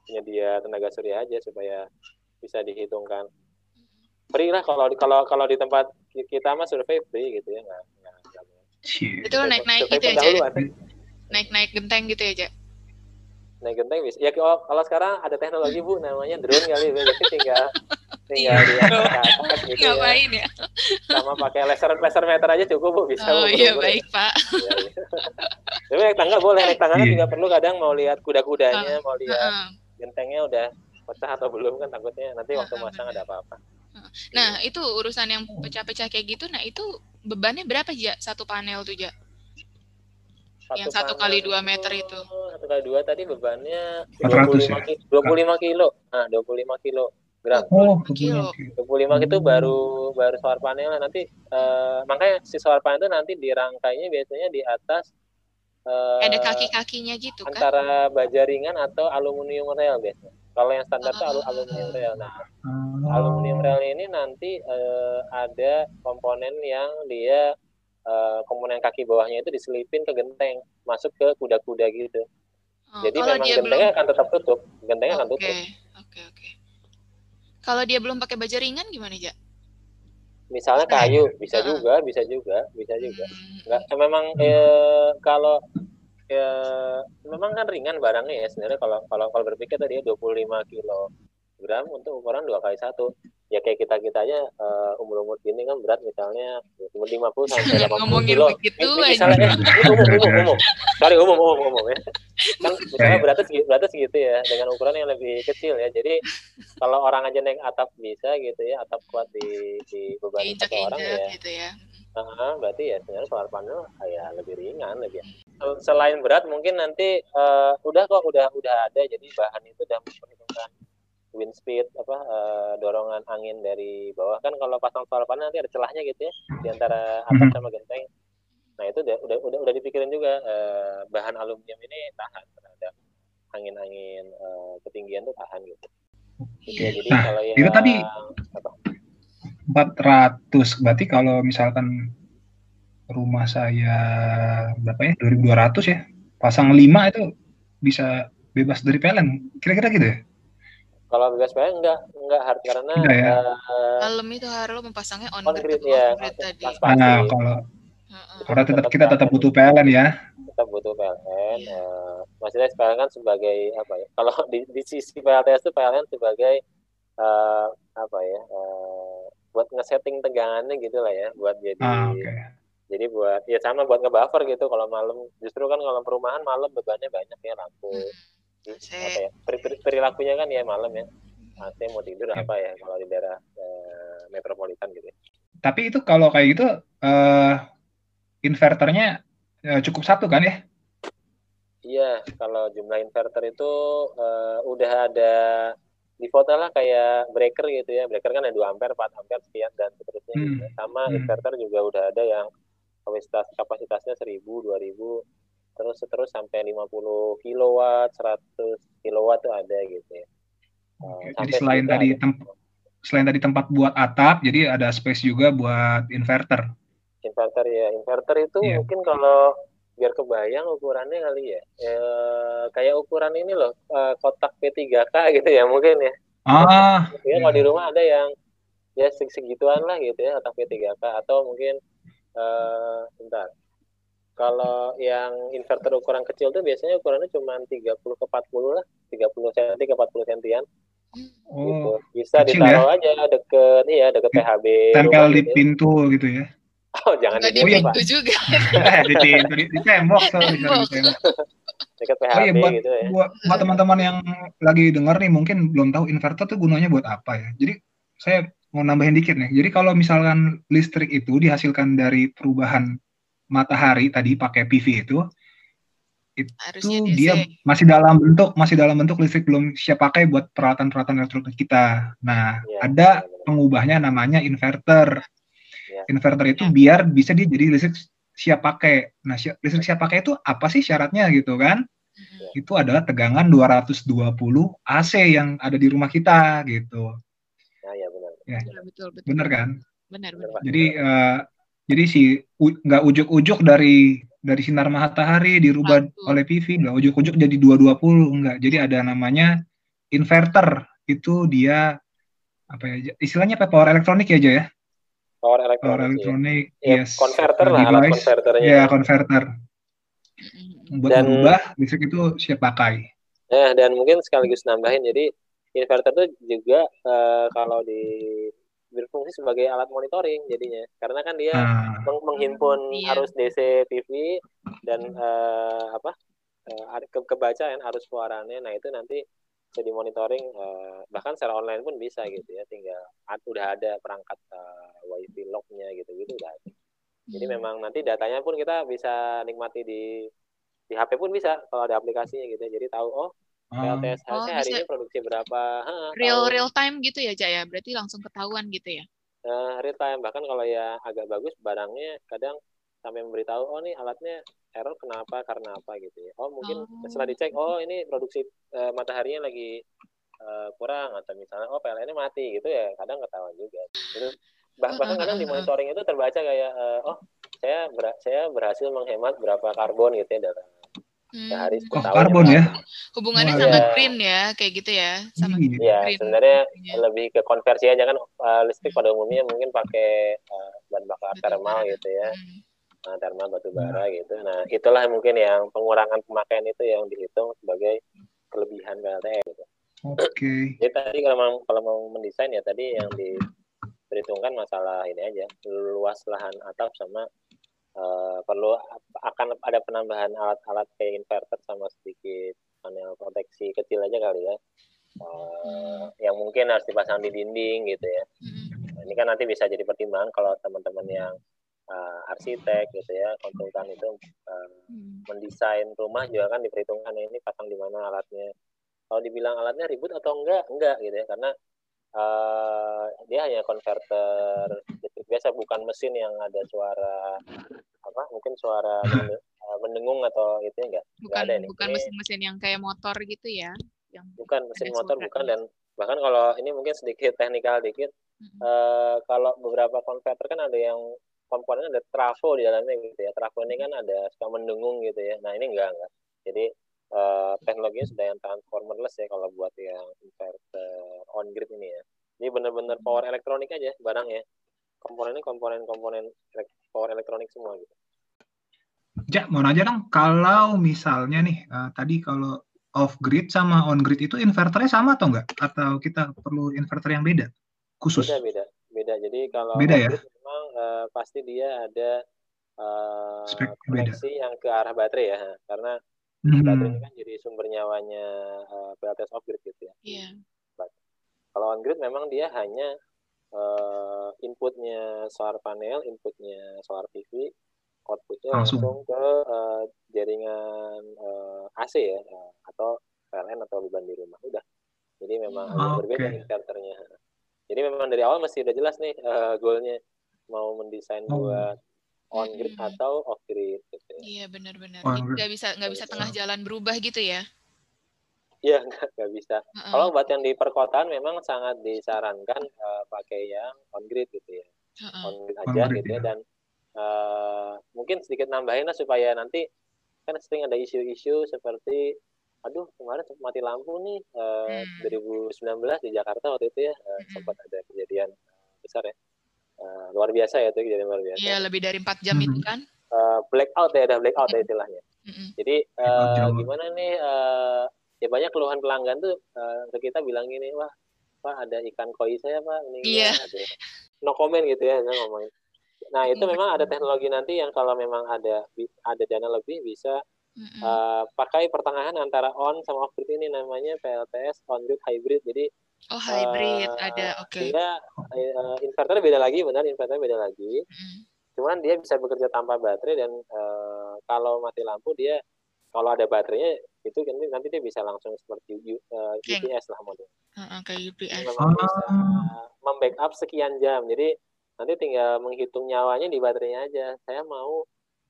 penyedia tenaga surya aja supaya bisa dihitungkan. Free lah kalau kalau kalau di tempat kita mah survei free gitu ya nggak nggak itu naik naik gitu ya naik naik genteng gitu ya naik genteng bisa. Ya kalau, sekarang ada teknologi bu namanya drone kali jadi tinggal (laughs) tinggal di atas gitu ya. ngapain ya. sama pakai laser laser meter aja cukup bu bisa oh bu, iya baik pak ya, ya. tapi naik tangga boleh naik tangga kan juga perlu kadang mau lihat kuda-kudanya mau lihat gentengnya udah pecah atau belum kan takutnya nanti waktu masang ada apa-apa Nah, itu urusan yang pecah-pecah kayak gitu. Nah, itu bebannya berapa ya satu panel tuh ya? yang satu kali dua meter itu. Satu kali dua tadi bebannya 25 ya? kilo, 25 kilo. Nah, 25 kilo gram. Oh, 25 kilo. 25 itu baru baru solar panel nanti uh, makanya si solar panel itu nanti dirangkainya biasanya di atas uh, ada kaki-kakinya gitu kan. Antara baja ringan atau aluminium rail biasanya. Kalau yang standar itu uh, aluminium rail. Nah, uh, aluminium rail ini nanti uh, ada komponen yang dia uh, komponen kaki bawahnya itu diselipin ke genteng, masuk ke kuda-kuda gitu. Oh, Jadi memang gentengnya belum... akan tetap tutup, gentengnya okay. akan tutup. Oke, okay, oke. Okay. Kalau dia belum pakai baja ringan gimana, Ja? Misalnya kayu, bisa uh juga, bisa juga, bisa juga. Hmm. Enggak, memang eh, kalau ya memang kan ringan barangnya ya sebenarnya kalau kalau kalau berpikir tadi ya 25 kilogram untuk ukuran dua kali satu. Ya kayak kita kita aja uh, eh, umur umur gini kan berat misalnya umur 50 sampai (laughs) 80 kilo. begitu eh, misalnya eh, umum umum umum sorry umum umum umum ya. Kan misalnya beratnya segitu, beratnya segitu ya dengan ukuran yang lebih kecil ya. Jadi kalau orang aja naik atap bisa gitu ya atap kuat di di beban satu orang ya, gitu ya. Nah, berarti ya sebenarnya solar panel ya lebih ringan lebih. Selain berat mungkin nanti uh, udah kok udah udah ada. Jadi bahan itu udah memperhitungkan wind speed apa uh, dorongan angin dari bawah kan kalau pasang solar panel nanti ada celahnya gitu ya di antara atap mhm. sama genteng. Nah itu udah udah udah, udah dipikirin juga uh, bahan aluminium ini tahan terhadap angin-angin uh, ketinggian tuh tahan gitu. Oke, jadi nah, kalau yang, itu tadi apa? 400 berarti kalau misalkan rumah saya berapa ya 2200 ya pasang 5 itu bisa bebas dari PLN kira-kira gitu ya kalau bebas PLN enggak enggak hard karena enggak ya? uh, itu harus memasangnya on, on grid, ya, grid tadi nah kalau uh-uh. tetap kita tetap butuh PLN ya tetap butuh PLN yeah. uh, maksudnya PLN kan sebagai apa ya kalau di, di sisi PLTS itu PLN sebagai uh, apa ya uh, buat ngesetting tegangannya gitu lah ya buat jadi ah, okay. jadi buat ya sama buat ngebuffer gitu kalau malam justru kan kalau perumahan malam bebannya banyak ya lampu hmm. Apa ya perilakunya kan ya malam ya AC mau tidur apa ya kalau di daerah eh, metropolitan gitu ya. tapi itu kalau kayak gitu uh, inverternya uh, cukup satu kan ya Iya, kalau jumlah inverter itu uh, udah ada di foto lah kayak breaker gitu ya breaker kan ada 2 ampere 4 ampere sekian dan seterusnya hmm. gitu. sama hmm. inverter juga udah ada yang kapasitas kapasitasnya 1000 2000 terus terus sampai 50 kilowatt 100 kilowatt tuh ada gitu ya Oke, jadi selain tadi tempat selain tadi tempat buat atap jadi ada space juga buat inverter inverter ya inverter itu yeah. mungkin kalau biar kebayang ukurannya kali ya. ya kayak ukuran ini loh uh, kotak P3K gitu ya mungkin ya. Ah. Ya kalau di rumah ada yang ya segituan lah gitu ya kotak P3K atau mungkin uh, bentar. Kalau yang inverter ukuran kecil tuh biasanya ukurannya cuma 30 ke 40 lah, 30 cm ke 40 cm Oh, gitu. Bisa ditaruh ya? aja deket ya deket PHB. Tempel di gitu. pintu gitu ya. Oh, jangan di pintu Pak. juga. (laughs) di pintu, di, di tembok, so, di tembok. Dekat PHP oh, iya, buat, gitu ya. Buat, buat teman-teman yang lagi dengar nih, mungkin belum tahu inverter tuh gunanya buat apa ya. Jadi, saya mau nambahin dikit nih. Jadi, kalau misalkan listrik itu dihasilkan dari perubahan matahari tadi pakai PV itu, itu dia masih dalam bentuk masih dalam bentuk listrik belum siap pakai buat peralatan-peralatan elektronik kita. Nah, ya, ada ya, pengubahnya namanya inverter. Ya. Inverter itu biar bisa dia jadi listrik siap pakai. Nah, listrik siap pakai itu apa sih syaratnya gitu kan? Hmm. Itu adalah tegangan 220 AC yang ada di rumah kita gitu. Ya, ya benar. Ya, betul, betul. Benar kan? Benar, benar. Jadi uh, jadi si nggak ujuk-ujuk dari dari sinar matahari dirubah Satu. oleh PV nggak ujuk-ujuk jadi 220 enggak. Jadi ada namanya inverter. Itu dia apa ya istilahnya apa power elektronik ya aja ya? Power elektronik power elektronik ya. yes. converter lah alat konverternya. ya konverter. Buat dan, berubah listrik itu siap pakai. Ya dan mungkin sekaligus nambahin jadi inverter itu juga uh, kalau di berfungsi sebagai alat monitoring jadinya karena kan dia hmm. menghimpun iya. arus DC TV dan uh, apa uh, ke kebaca kan arus suaranya nah itu nanti bisa dimonitoring uh, bahkan secara online pun bisa gitu ya tinggal udah ada perangkat uh, wifi lognya gitu gitu udah ada. jadi hmm. memang nanti datanya pun kita bisa nikmati di di HP pun bisa kalau ada aplikasinya gitu ya. jadi tahu oh PLTS oh, hari ini produksi berapa? Ha, real tahu. real time gitu ya Jaya berarti langsung ketahuan gitu ya? Uh, real time. Bahkan kalau ya agak bagus barangnya kadang sampai memberitahu oh nih alatnya error kenapa karena apa? gitu ya. Oh mungkin oh. setelah dicek oh ini produksi uh, mataharinya lagi uh, kurang atau misalnya oh PLN-nya mati gitu ya. Kadang ketahuan juga. Gitu bah bahkan kadang di monitoring itu terbaca kayak uh, oh saya ber saya berhasil menghemat berapa karbon gitu ya dalam Hmm. Sehari oh, karbon ya. Hubungannya oh, sama ya. green ya, kayak gitu ya, sama hmm. Iya, sebenarnya ya. lebih ke konversi aja kan uh, listrik hmm. pada umumnya mungkin pakai uh, bahan bakar thermal gitu ya. Hmm uh, thermal batu bara hmm. gitu. Nah, itulah mungkin yang pengurangan pemakaian itu yang dihitung sebagai kelebihan PLTS gitu. Oke. Okay. Jadi tadi kalau mau kalau mau mendesain ya tadi yang diperhitungkan masalah ini aja luas lahan atap sama uh, perlu akan ada penambahan alat-alat kayak inverter sama sedikit panel proteksi kecil aja kali ya. Uh, yang mungkin harus dipasang di dinding gitu ya. Nah, ini kan nanti bisa jadi pertimbangan kalau teman-teman yang uh, arsitek gitu ya konsultan itu uh, mendesain rumah juga kan diperhitungkan ini pasang di mana alatnya kalau dibilang alatnya ribut atau enggak enggak gitu ya karena uh, dia hanya konverter biasa bukan mesin yang ada suara apa mungkin suara mendengung (laughs) atau itu enggak bukan enggak ada bukan mesin-mesin yang kayak motor gitu ya yang bukan mesin motor bukan dan bahkan kalau ini mungkin sedikit teknikal dikit mm -hmm. uh, kalau beberapa konverter kan ada yang komponen ada trafo di dalamnya gitu ya. Trafo ini kan ada suka mendengung gitu ya. Nah ini enggak enggak. Jadi uh, teknologinya sudah yang transformerless ya kalau buat yang inverter on grid ini ya. Ini benar-benar power elektronik aja barangnya. Komponennya komponen-komponen power elektronik semua gitu. Ja, mau nanya dong, kalau misalnya nih uh, tadi kalau off grid sama on grid itu inverternya sama atau enggak? Atau kita perlu inverter yang beda? Khusus? Beda, beda. Beda. Jadi kalau beda ya? Memang uh, pasti dia ada uh, koneksi yang ke arah baterai ya, karena hmm. baterai ini kan jadi sumber nyawanya uh, PLTS off grid gitu ya. Iya. Kalau on grid memang dia hanya uh, inputnya solar panel, inputnya solar PV, outputnya langsung, langsung ke uh, jaringan uh, AC ya, uh, atau PLN atau beban di rumah. Udah. Jadi memang oh, berbeda okay. inverternya. Jadi memang dari awal masih udah jelas nih uh, goalnya mau mendesain oh. buat on grid hmm. atau off grid gitu. Ya. Iya benar-benar. Nggak bisa nggak bisa tengah jalan berubah gitu ya? (laughs) Iya nggak bisa. Uh -uh. Kalau buat yang di perkotaan memang sangat disarankan uh, pakai yang on grid gitu ya. Uh -uh. On grid aja on gitu ya. ya dan uh, mungkin sedikit nambahin lah supaya nanti kan sering ada isu-isu seperti aduh kemarin sempat mati lampu nih uh, hmm. 2019 di Jakarta waktu itu ya uh, hmm. sempat ada kejadian besar ya uh, luar biasa ya itu kejadian luar biasa. Iya lebih dari empat jam hmm. itu kan? Uh, blackout ya, ada blackout hmm. ya istilahnya. Hmm. Jadi uh, gimana nih? Uh, ya banyak keluhan pelanggan tuh uh, ke kita bilang gini, wah pak ada ikan koi saya pak ini iya. Ya, no comment gitu ya saya ngomongin. Nah itu memang ada teknologi nanti yang kalau memang ada ada dana lebih bisa uh, pakai pertengahan antara on sama off grid ini namanya PLTS on grid hybrid. Jadi Oh hybrid uh, ada, oke. Okay. Dia uh, inverter beda lagi, benar inverter beda lagi. Mm. Cuman dia bisa bekerja tanpa baterai dan uh, kalau mati lampu dia kalau ada baterainya itu nanti nanti dia bisa langsung seperti uh, UPS lah model. Uh, kayak UPS. Memang bisa membackup sekian jam. Jadi nanti tinggal menghitung nyawanya di baterainya aja. Saya mau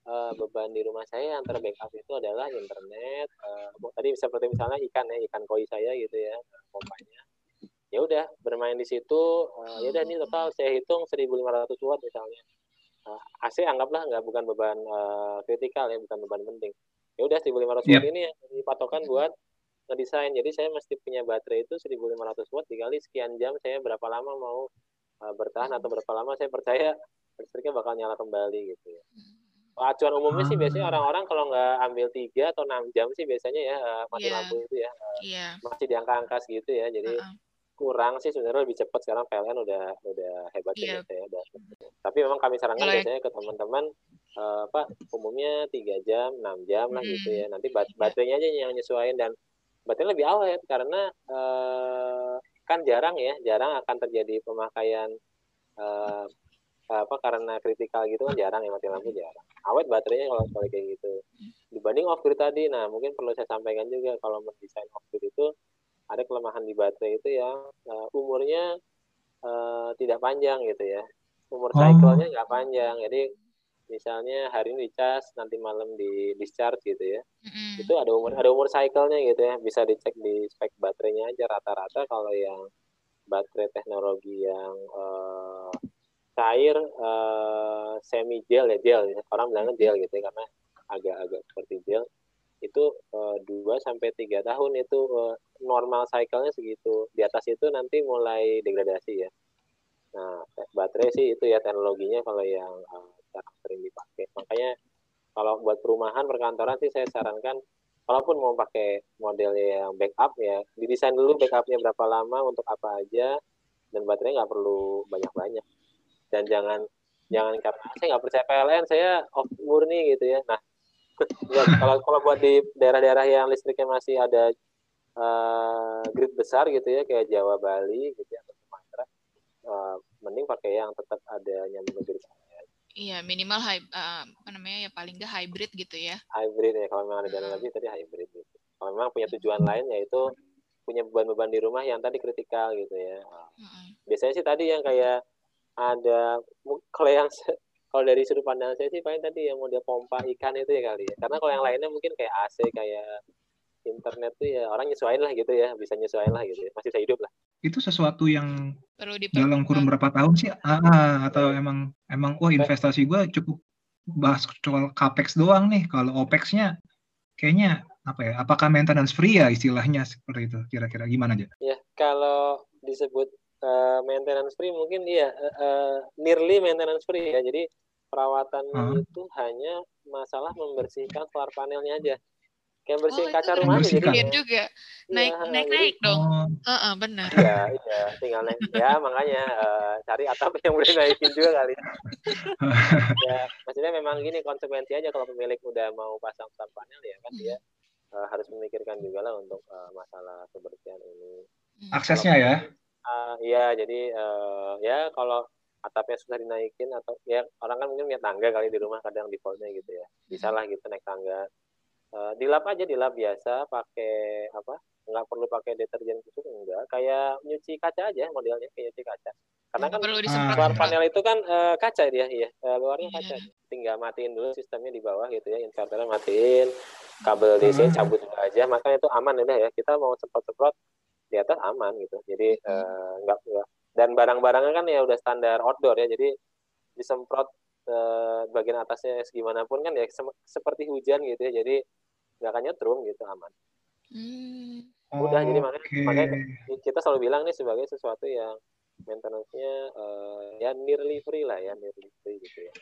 uh, beban di rumah saya antara backup itu adalah internet uh, tadi seperti misalnya ikan ya ikan koi saya gitu ya pompanya ya udah bermain di situ uh, ya udah ini total saya hitung 1500 watt misalnya uh, AC anggaplah nggak bukan beban uh, kritikal ya bukan beban penting ya udah 1500 watt yeah. ini yang dipatokan buat ngedesain jadi saya mesti punya baterai itu 1500 watt dikali sekian jam saya berapa lama mau uh, bertahan atau berapa lama saya percaya listriknya bakal nyala kembali gitu ya acuan umumnya sih biasanya ah. orang-orang kalau nggak ambil tiga atau enam jam sih biasanya ya uh, mati yeah. lampu itu ya uh, yeah. masih di angka-angka segitu ya jadi uh -uh kurang sih sebenarnya lebih cepat sekarang PLN udah udah hebat yeah. ya udah. Tapi memang kami sarankan Mulai. biasanya ke teman-teman uh, apa umumnya tiga jam, enam jam lah gitu ya. Nanti bat iya. baterainya aja yang nyesuaiin dan baterai lebih awet karena uh, kan jarang ya, jarang akan terjadi pemakaian uh, apa karena kritikal gitu kan jarang ya mati lampu jarang. Awet baterainya kalau sekali kayak gitu. Dibanding off grid tadi, nah mungkin perlu saya sampaikan juga kalau mendesain off grid itu kelemahan di baterai itu yang uh, umurnya uh, tidak panjang gitu ya umur oh. cycle-nya nggak panjang jadi misalnya hari ini dicas nanti malam di discharge gitu ya mm. itu ada umur ada umur cycle-nya gitu ya bisa dicek di spek baterainya aja rata-rata kalau yang baterai teknologi yang uh, cair uh, semi gel ya gel ya. orang bilangnya gel gitu ya karena agak-agak seperti gel itu dua sampai tiga tahun itu uh, normal cycle-nya segitu. Di atas itu nanti mulai degradasi ya. Nah, baterai sih itu ya teknologinya kalau yang uh, sering dipakai. Makanya kalau buat perumahan perkantoran sih saya sarankan kalaupun mau pakai model yang backup ya didesain dulu backupnya berapa lama untuk apa aja dan baterai nggak perlu banyak-banyak dan jangan jangan karena saya nggak percaya PLN saya off murni gitu ya nah kalau kalau buat di daerah-daerah yang listriknya masih ada uh, grid besar gitu ya kayak Jawa Bali gitu ya atau Sumatera uh, mending pakai yang tetap ada nyambung grid Iya minimal high, uh, apa namanya ya paling nggak hybrid gitu ya. Hybrid ya kalau memang ada dana lebih tadi hybrid gitu. Kalau memang punya tujuan lain yaitu punya beban-beban di rumah yang tadi kritikal gitu ya. Hmm. Biasanya sih tadi yang kayak ada kalau yang kalau dari sudut pandang saya sih paling tadi yang mau dia pompa ikan itu ya kali ya. Karena kalau yang lainnya mungkin kayak AC kayak internet tuh ya orang nyesuaiin lah gitu ya bisa nyesuaiin lah gitu ya. masih saya hidup lah. Itu sesuatu yang Perlu dalam kurun berapa tahun sih? Ah, ah atau ya. emang emang wah investasi gue cukup bahas soal capex doang nih. Kalau opexnya kayaknya apa ya apakah maintenance free ya istilahnya seperti itu? Kira-kira gimana aja ya kalau disebut uh, maintenance free mungkin iya. Uh, uh, nearly maintenance free ya. Jadi perawatan uh. itu hanya masalah membersihkan solar panelnya aja. Kayak bersih oh, kaca rumah aja jadi juga naik ya, naik naik jadi, dong. Uh, uh, benar iya iya. Tinggal naik ya makanya uh, cari atap yang boleh naikin juga kali. (laughs) Ya maksudnya memang gini konsekuensi aja kalau pemilik udah mau pasang solar panel ya kan dia uh, harus memikirkan juga lah untuk uh, masalah kebersihan ini. Aksesnya ya uh, ya jadi uh, ya kalau atapnya susah dinaikin atau ya orang kan mungkin punya tangga kali di rumah kadang defaultnya gitu ya. Bisa lah gitu naik tangga. Uh, dilap aja dilap biasa pakai apa nggak perlu pakai deterjen khusus enggak. Kayak nyuci kaca aja modelnya kayak nyuci kaca. Karena kan luar panel itu kan uh, kaca dia ya uh, luarnya yeah. kaca. Tinggal matiin dulu sistemnya di bawah gitu ya inverternya matiin kabel DC cabut aja. Makanya itu aman udah ya. Kita mau semprot-semprot di atas aman gitu. Jadi hmm. uh, dan barang-barangnya kan ya udah standar outdoor ya jadi disemprot uh, bagian atasnya segimana pun kan ya se seperti hujan gitu ya jadi nggak akan nyetrum gitu aman. Hmm. udah jadi makanya, makanya kita selalu bilang nih sebagai sesuatu yang maintenance-nya uh, ya nearly free lah ya nearly free gitu ya.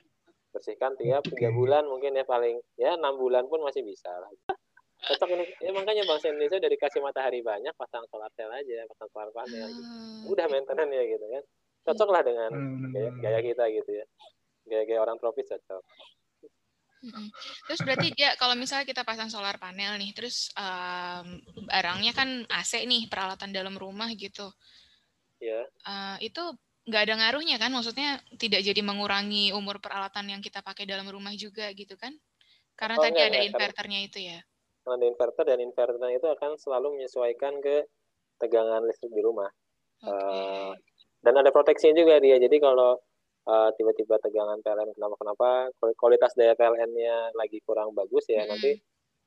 Bersihkan tiap tiga bulan mungkin ya paling ya enam bulan pun masih bisa lah cocok ini ya makanya bangsa Indonesia dari kasih matahari banyak pasang solar cell aja pasang solar panel gitu. Hmm. udah maintenance ya gitu kan cocok lah dengan hmm. gaya, gaya kita gitu ya gaya-gaya orang tropis cocok Terus berarti dia kalau misalnya kita pasang solar panel nih, terus um, barangnya kan AC nih peralatan dalam rumah gitu. Ya. Uh, itu nggak ada ngaruhnya kan? Maksudnya tidak jadi mengurangi umur peralatan yang kita pakai dalam rumah juga gitu kan? Karena oh, tadi enggak, ada enggak, inverternya karena... itu ya ada inverter dan inverter itu akan selalu menyesuaikan ke tegangan listrik di rumah. Okay. Uh, eh, dan ada proteksinya juga dia. Jadi kalau uh, tiba-tiba tegangan PLN kenapa-kenapa kualitas daya PLN-nya lagi kurang bagus ya hmm. nanti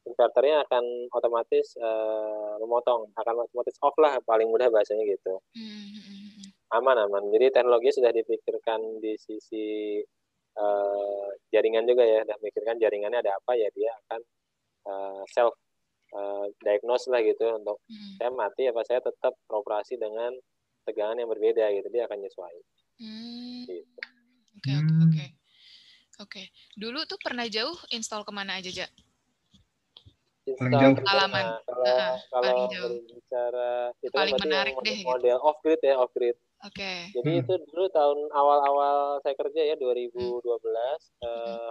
inverternya akan otomatis uh, memotong akan otomatis off lah paling mudah bahasanya gitu hmm. aman aman jadi teknologi sudah dipikirkan di sisi uh, jaringan juga ya dan pikirkan jaringannya ada apa ya dia akan uh, self uh, diagnose lah gitu untuk hmm. saya mati apa saya tetap beroperasi dengan tegangan yang berbeda gitu dia akan nyesuaikan hmm. gitu. oke oke oke oke dulu tuh pernah jauh install ke mana aja ja paling jauh pengalaman kalau, uh, kalau paling jauh. bicara itu paling menarik deh gitu. model gitu. off grid ya off grid Oke. Okay. Jadi hmm. itu dulu tahun awal-awal saya kerja ya 2012. Hmm. Uh,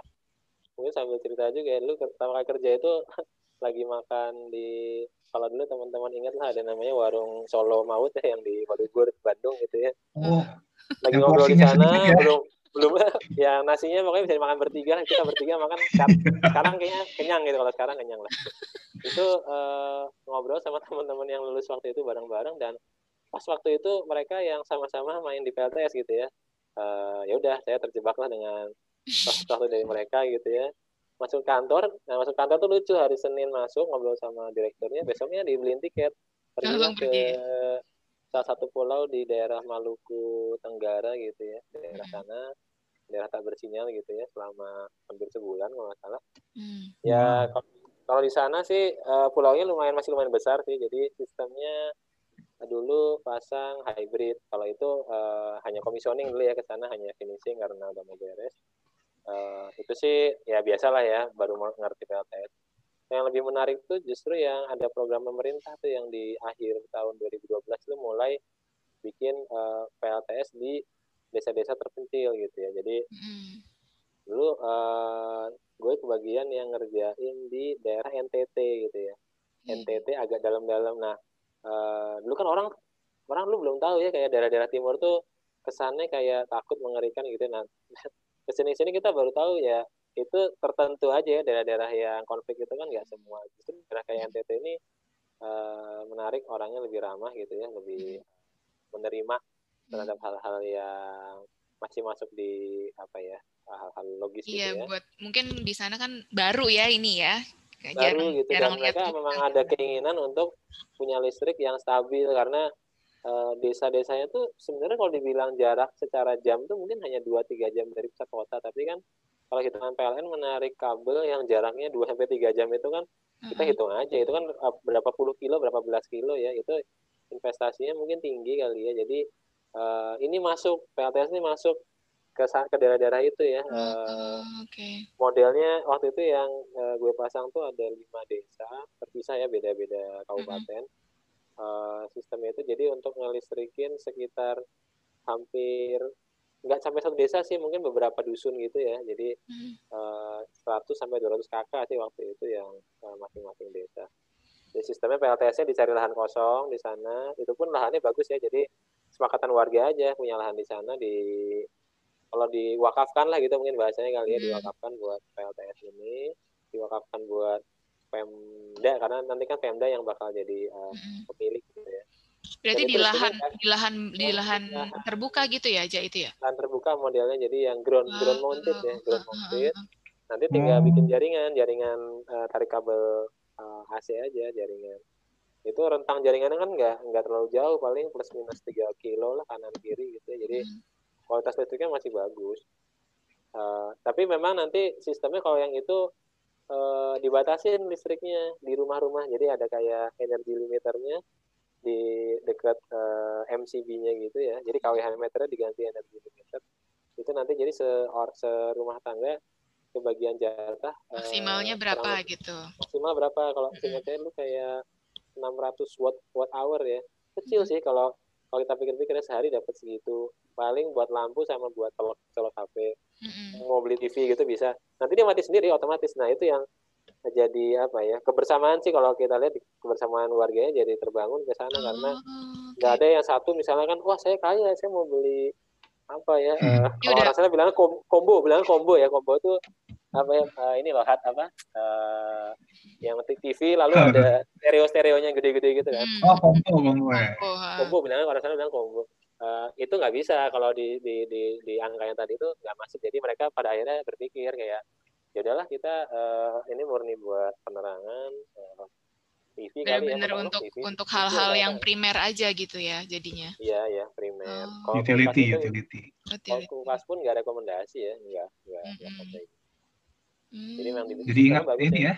mungkin sambil cerita juga ya dulu pertama kali kerja itu (laughs) lagi makan di kalau dulu teman-teman ingat lah ada namanya warung Solo Maut ya yang di Wadugur Bandung gitu ya. Oh. Lagi ngobrol di sana ya? belum belum (laughs) ya nasinya pokoknya bisa dimakan bertiga kita bertiga makan sekarang kayaknya kenyang gitu kalau sekarang kenyang lah (laughs) itu uh, ngobrol sama teman-teman yang lulus waktu itu bareng-bareng dan pas waktu itu mereka yang sama-sama main di PLTS gitu ya uh, ya udah saya terjebaklah dengan waktu dari mereka gitu ya. Masuk kantor nah masuk kantor tuh lucu hari Senin masuk ngobrol sama direkturnya besoknya dibeliin tiket. Pergi ke salah satu pulau di daerah Maluku Tenggara gitu ya daerah hmm. sana daerah tak bersinyal gitu ya selama hampir sebulan kalau nggak salah. Hmm. ya kalau di sana sih uh, pulaunya lumayan masih lumayan besar sih jadi sistemnya dulu pasang hybrid. Kalau itu uh, hanya komisioning dulu ya ke sana hanya finishing karena udah mau beres uh, itu sih ya biasalah ya baru ngerti PLTS yang lebih menarik tuh justru yang ada program pemerintah tuh yang di akhir tahun 2012 itu mulai bikin uh, eh, PLTS di desa-desa terpencil gitu ya. Jadi mm. dulu uh, gue kebagian yang ngerjain di daerah NTT gitu ya. Mm. NTT agak dalam-dalam. Nah uh, dulu kan orang orang lu belum tahu ya kayak daerah-daerah timur tuh kesannya kayak takut mengerikan gitu nah ke sini sini kita baru tahu ya itu tertentu aja ya daerah-daerah yang konflik itu kan nggak semua. Justru daerah kayak NTT ini uh, menarik orangnya lebih ramah gitu ya lebih menerima terhadap hal-hal yang masih masuk di apa ya hal-hal logis gitu iya, gitu ya. buat mungkin di sana kan baru ya ini ya. Baru jarang, gitu jarang dan mereka memang ada keinginan untuk punya listrik yang stabil karena uh, desa-desanya tuh sebenarnya kalau dibilang jarak secara jam tuh mungkin hanya 2-3 jam dari pusat kota. Tapi kan kalau hitungan PLN menarik kabel yang jaraknya 2 sampai 3 jam itu kan kita hitung aja. Itu kan eh, berapa puluh kilo berapa belas kilo ya. Itu investasinya mungkin tinggi kali ya. Jadi uh, ini masuk PLTS ini masuk ke ke daerah-daerah itu ya. Uh, okay. modelnya waktu itu yang uh, gue pasang tuh ada lima desa terpisah ya beda-beda kabupaten uh, sistemnya itu jadi untuk ngelistrikin sekitar hampir nggak sampai satu desa sih mungkin beberapa dusun gitu ya jadi hmm. uh, 100 sampai 200 kakak sih waktu itu yang uh, masing-masing desa jadi sistemnya PLTS-nya dicari lahan kosong di sana itu pun lahannya bagus ya jadi sepakatan warga aja punya lahan di sana di kalau diwakafkan lah gitu mungkin bahasanya kali ya hmm. diwakafkan buat PLTS ini diwakafkan buat Pemda karena nanti kan Pemda yang bakal jadi uh, pemilik gitu ya. Berarti di lahan, kan, di lahan di lahan terbuka gitu ya aja itu ya? Lahan terbuka modelnya jadi yang ground uh, ground mounted ya, ground mounted. Nanti tinggal bikin jaringan, jaringan uh, tarik kabel uh, AC aja jaringan. Itu rentang jaringannya kan nggak nggak terlalu jauh, paling plus minus 3 kilo lah kanan kiri gitu ya. Jadi hmm. kualitas listriknya masih bagus. Uh, tapi memang nanti sistemnya kalau yang itu uh, dibatasin listriknya di rumah-rumah. Jadi ada kayak energi limiternya di dekat uh, eh, MCB-nya gitu ya. Jadi KWH meternya diganti energi limiter. Itu nanti jadi se, or, se rumah tangga kebagian jatah eh, maksimalnya uh, berapa gitu? Maksimal berapa? Kalau mm -hmm. lu kayak 600 watt watt hour ya. Kecil mm -hmm. sih kalau kalau kita pikir-pikir sehari dapat segitu paling buat lampu sama buat colok colok HP mm-hmm. mau beli TV gitu bisa. Nanti dia mati sendiri otomatis. Nah itu yang jadi apa ya kebersamaan sih kalau kita lihat kebersamaan warganya jadi terbangun ke sana oh, karena nggak okay. ada yang satu misalnya kan wah saya kaya saya mau beli apa ya hmm. uh, kalau orang sana bilang combo bilang combo ya. Combo itu apa ya uh, ini loh hat apa uh, yang TV lalu ada stereo stereonya gede-gede gitu kan. Oh combo combo ya. Combo bilangnya orang sana bilang combo uh, itu nggak bisa kalau di, di di di angka yang tadi itu nggak masuk jadi mereka pada akhirnya berpikir kayak ya udahlah kita uh, ini murni buat penerangan uh, TV Benar-benar ya, untuk TV. untuk hal-hal yang primer aja gitu ya jadinya. Iya ya primer. Oh. utility, itu, utility. Kalau kulkas pun nggak rekomendasi ya, nggak nggak. Mm -hmm. Jadi memang Jadi ingat ini ya.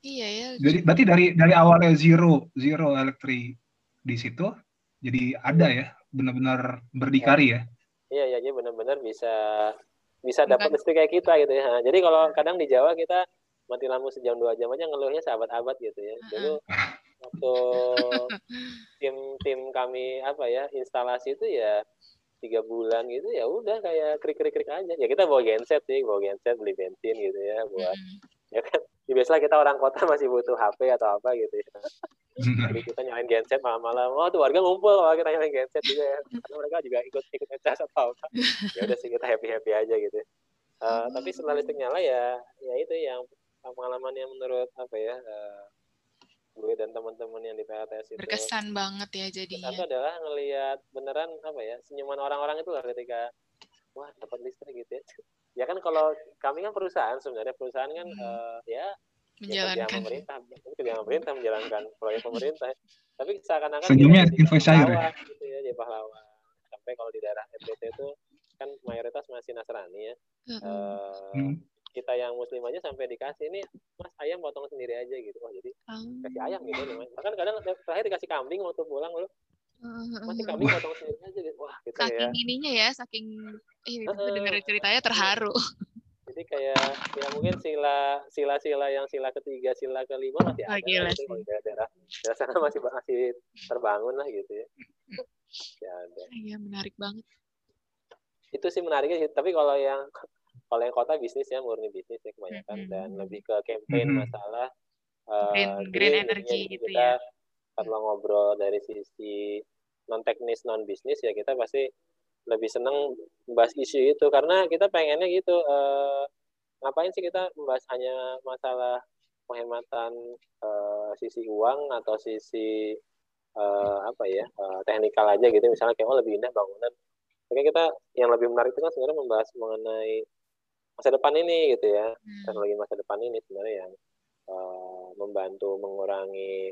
Iya ya. Jadi berarti dari dari awalnya zero zero elektrik di situ, jadi ada ya, benar-benar berdikari ya. Iya ya, jadi benar-benar bisa bisa dapat listrik kayak kita gitu ya. Jadi kalau kadang di Jawa kita mati lampu sejam dua jam aja ngeluhnya sahabat abad gitu ya. Dulu waktu (laughs) tim tim kami apa ya instalasi itu ya tiga bulan gitu ya udah kayak krik krik krik aja. Ya kita bawa genset sih bawa genset beli bensin gitu ya buat ya kan. Ya biasalah kita orang kota masih butuh HP atau apa gitu ya jadi kita nyalain genset malam-malam. Oh tuh warga ngumpul kalau kita nyalain genset juga ya. Karena mereka juga ikut ikut ngecas atau apa ya udah sih kita happy happy aja gitu uh, tapi setelah listrik nyala ya ya itu yang pengalaman yang menurut apa ya uh, gue dan teman-teman yang di PLTS itu. Berkesan banget ya jadinya. Itu adalah ngelihat beneran apa ya senyuman orang-orang itu lah ketika wah dapat listrik gitu ya. Ya kan kalau kami kan perusahaan sebenarnya perusahaan kan hmm. uh, ya menjalankan ya, pemerintah, kerja pemerintah menjalankan proyek pemerintah. Tapi seakan-akan senyumnya info ya. Gitu ya, jadi pahlawan. Sampai kalau di daerah NTT itu kan mayoritas masih Nasrani ya. Uh, hmm kita yang muslim aja sampai dikasih ini mas ayam potong sendiri aja gitu wah jadi um. kasih ayam gitu nih bahkan kadang terakhir dikasih kambing waktu pulang lo masih kambing potong sendiri aja gitu wah gitu saking ya. ininya ya saking eh, uh, dengar ceritanya terharu jadi kayak ya mungkin sila sila sila yang sila ketiga sila kelima masih oh, ada gila gitu, sih. daerah daerah sana masih masih terbangun lah gitu ya (laughs) ya ada iya menarik banget itu sih menariknya tapi kalau yang kalau yang kota bisnis ya murni bisnis ya kebanyakan mm -hmm. dan lebih ke campaign mm -hmm. masalah uh, green, green, green energy gitu kita ya. kalau ngobrol dari sisi non teknis non bisnis ya kita pasti lebih seneng membahas isu itu. Karena kita pengennya gitu uh, ngapain sih kita membahas hanya masalah penghematan uh, sisi uang atau sisi uh, apa ya uh, teknikal aja gitu. Misalnya kayak oh lebih indah bangunan. Oke kita yang lebih menarik itu kan sebenarnya membahas mengenai masa depan ini gitu ya. Hmm. teknologi masa depan ini sebenarnya yang uh, membantu mengurangi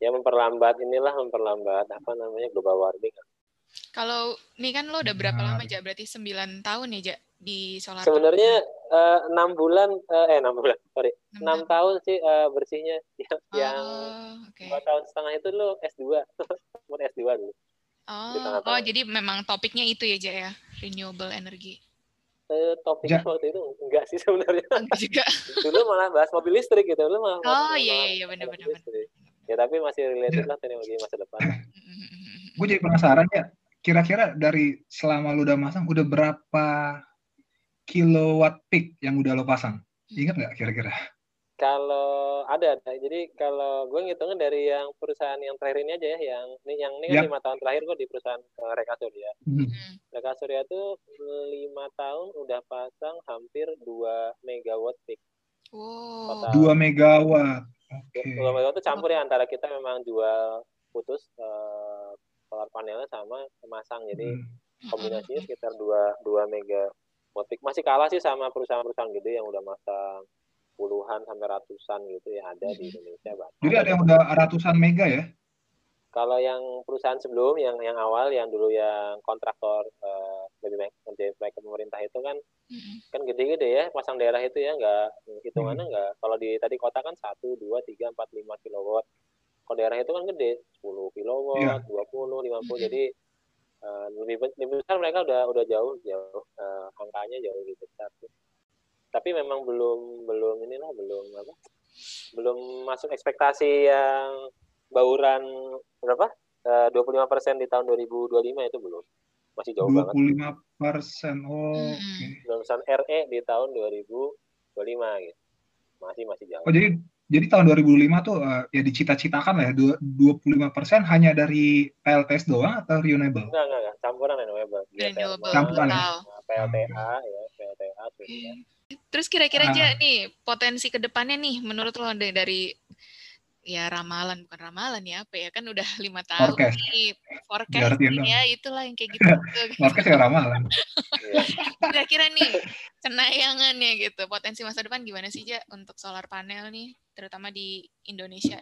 ya memperlambat inilah memperlambat apa namanya global warming kalau ini kan lo udah berapa lama aja berarti 9 tahun ya ja di solar sebenarnya eh, enam uh, bulan uh, eh enam bulan sorry enam tahun sih uh, bersihnya (laughs) yang, oh, yang okay. dua tahun setengah itu lo S2 mau S2 dulu oh, oh jadi memang topiknya itu ya ja ya renewable energy eh, topiknya ja. waktu itu enggak sih (laughs) sebenarnya. juga. Dulu malah bahas mobil listrik gitu. Dulu malah Oh iya iya iya benar-benar. Ya tapi masih related lah teknologi masa depan. Gue jadi penasaran ya. Kira-kira dari selama lu udah masang udah berapa kilowatt peak yang udah lo pasang? Ingat nggak kira-kira? Kalau ada, ada. Jadi kalau gue ngitungnya dari yang perusahaan yang terakhir ini aja ya, yang ini yang ini kan lima tahun terakhir gue di perusahaan uh, Reka Surya. Hmm. Reka Surya tuh lima tahun udah pasang hampir dua megawatt peak. Wow. Dua megawatt. Okay. Dua megawatt itu campur ya antara kita memang jual putus uh, solar panelnya sama memasang. Jadi hmm. kombinasinya sekitar dua dua megawatt peak. Masih kalah sih sama perusahaan-perusahaan gede yang udah masang puluhan sampai ratusan gitu yang ada di hmm. Indonesia bahkan. Jadi ada yang udah ratusan mega ya? Kalau yang perusahaan sebelum yang yang awal yang dulu yang kontraktor uh, lebih baik baik ke pemerintah itu kan mm-hmm. kan gede-gede ya pasang daerah itu ya nggak hitungannya mm-hmm. nggak kalau di tadi kota kan satu dua tiga empat lima kilowatt kalau daerah itu kan gede sepuluh kilowatt iya. dua puluh lima puluh mm-hmm. jadi uh, lebih lebih besar mereka udah udah jauh jauh uh, angkanya jauh lebih besar tapi memang belum belum inilah belum apa belum masuk ekspektasi yang bauran berapa eh, dua puluh lima persen di tahun 2025 itu belum masih jauh 25%. banget 25 persen oh okay. belum RE di tahun 2025 gitu masih masih jauh oh jadi jadi tahun 2005 tuh uh, ya dicita-citakan lah ya 25 persen hanya dari PLTS doang atau renewable? Enggak, enggak, enggak. campuran renewable. Renewable. Campuran ya? Nah, PLTA ya, PLTA. Okay. Terus kira-kira aja nih potensi ke depannya nih menurut lo dari ya ramalan bukan ramalan ya apa ya kan udah (laughs) lima tahun forecast. nih forecast ya itulah yang kayak gitu. forecast ya ramalan. (laughs) Kira-kira nih cenayangannya gitu potensi masa depan gimana sih Ja untuk solar panel nih terutama di Indonesia?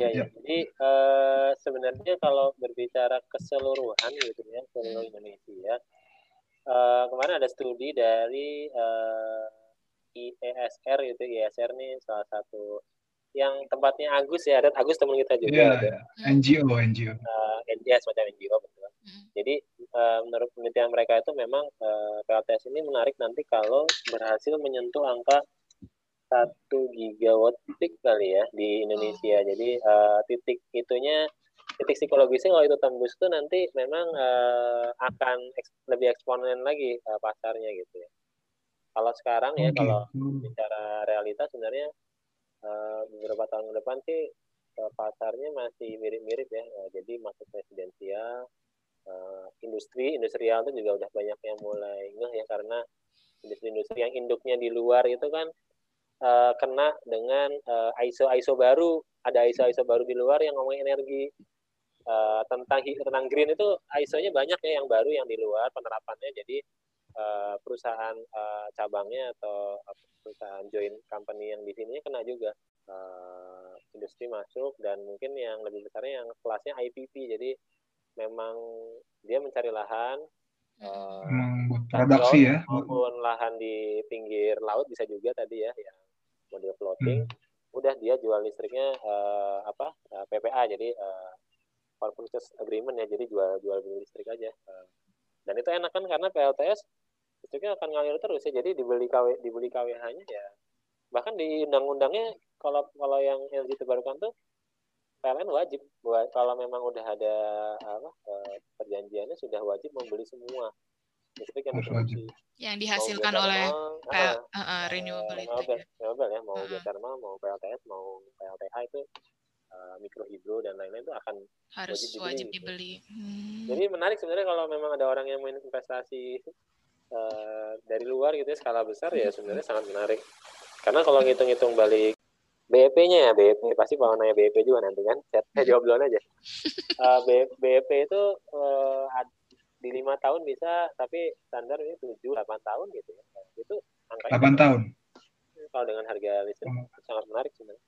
Ya, ya. jadi uh, sebenarnya kalau berbicara keseluruhan gitu ya seluruh Indonesia, uh, kemarin ada studi dari uh, IESR itu IESR nih salah satu yang tempatnya Agus ya, ada Agus teman kita juga yeah, ada. NGO, NGO. Uh, NGO semacam NGO betul. Mm. Jadi uh, menurut penelitian mereka itu memang uh, PLTS ini menarik nanti kalau berhasil menyentuh angka satu gigawatt peak kali ya di Indonesia. Oh. Jadi uh, titik itunya titik psikologisnya kalau itu tembus tuh nanti memang uh, akan eks, lebih eksponen lagi uh, pasarnya gitu ya. Kalau sekarang ya okay. kalau bicara realitas sebenarnya uh, beberapa tahun ke depan sih uh, pasarnya masih mirip-mirip ya. Uh, jadi masuk residensial, uh, industri, industrial itu juga udah banyak yang mulai ngeh ya karena industri-industri yang induknya di luar itu kan uh, kena dengan uh, ISO baru, ada ISO ISO baru di luar yang ngomongin energi. Uh, tentang tentang green itu ISO-nya banyak ya yang baru yang di luar penerapannya jadi perusahaan uh, cabangnya atau perusahaan joint company yang di sini kena juga. Uh, industri masuk dan mungkin yang lebih besarnya yang kelasnya IPP jadi memang dia mencari lahan uh, produksi ya. maupun lahan di pinggir laut bisa juga tadi ya yang model floating. Hmm. udah dia jual listriknya uh, apa uh, PPA jadi uh, power purchase agreement ya. Jadi jual jual beli listrik aja uh, dan itu enak kan karena PLTS listriknya akan ngalir terus ya. Jadi dibeli KW dibeli KWH-nya ya. Bahkan di undang-undangnya kalau kalau yang LG terbarukan tuh PLN wajib buat kalau memang udah ada apa eh, perjanjiannya sudah wajib membeli semua. Listrik yang diproduksi. yang dihasilkan oleh PL, uh, uh, renewable uh, renewable, renewable ya. mau uh, geothermal mau PLTS mau PLTH itu uh, mikrohidro dan lain-lain itu akan harus wajib dibeli. Wajib dibeli. Hmm. Jadi menarik sebenarnya kalau memang ada orang yang mau investasi uh, dari luar gitu ya skala besar ya sebenarnya sangat menarik karena kalau ngitung-ngitung balik BEP-nya ya BEP pasti kalau nanya BEP juga nanti kan saya jawab duluan aja (laughs) uh, BEP itu uh, di lima tahun bisa tapi standar ini tujuh delapan tahun gitu ya itu angkanya delapan tahun kalau dengan harga listrik oh. sangat menarik sebenarnya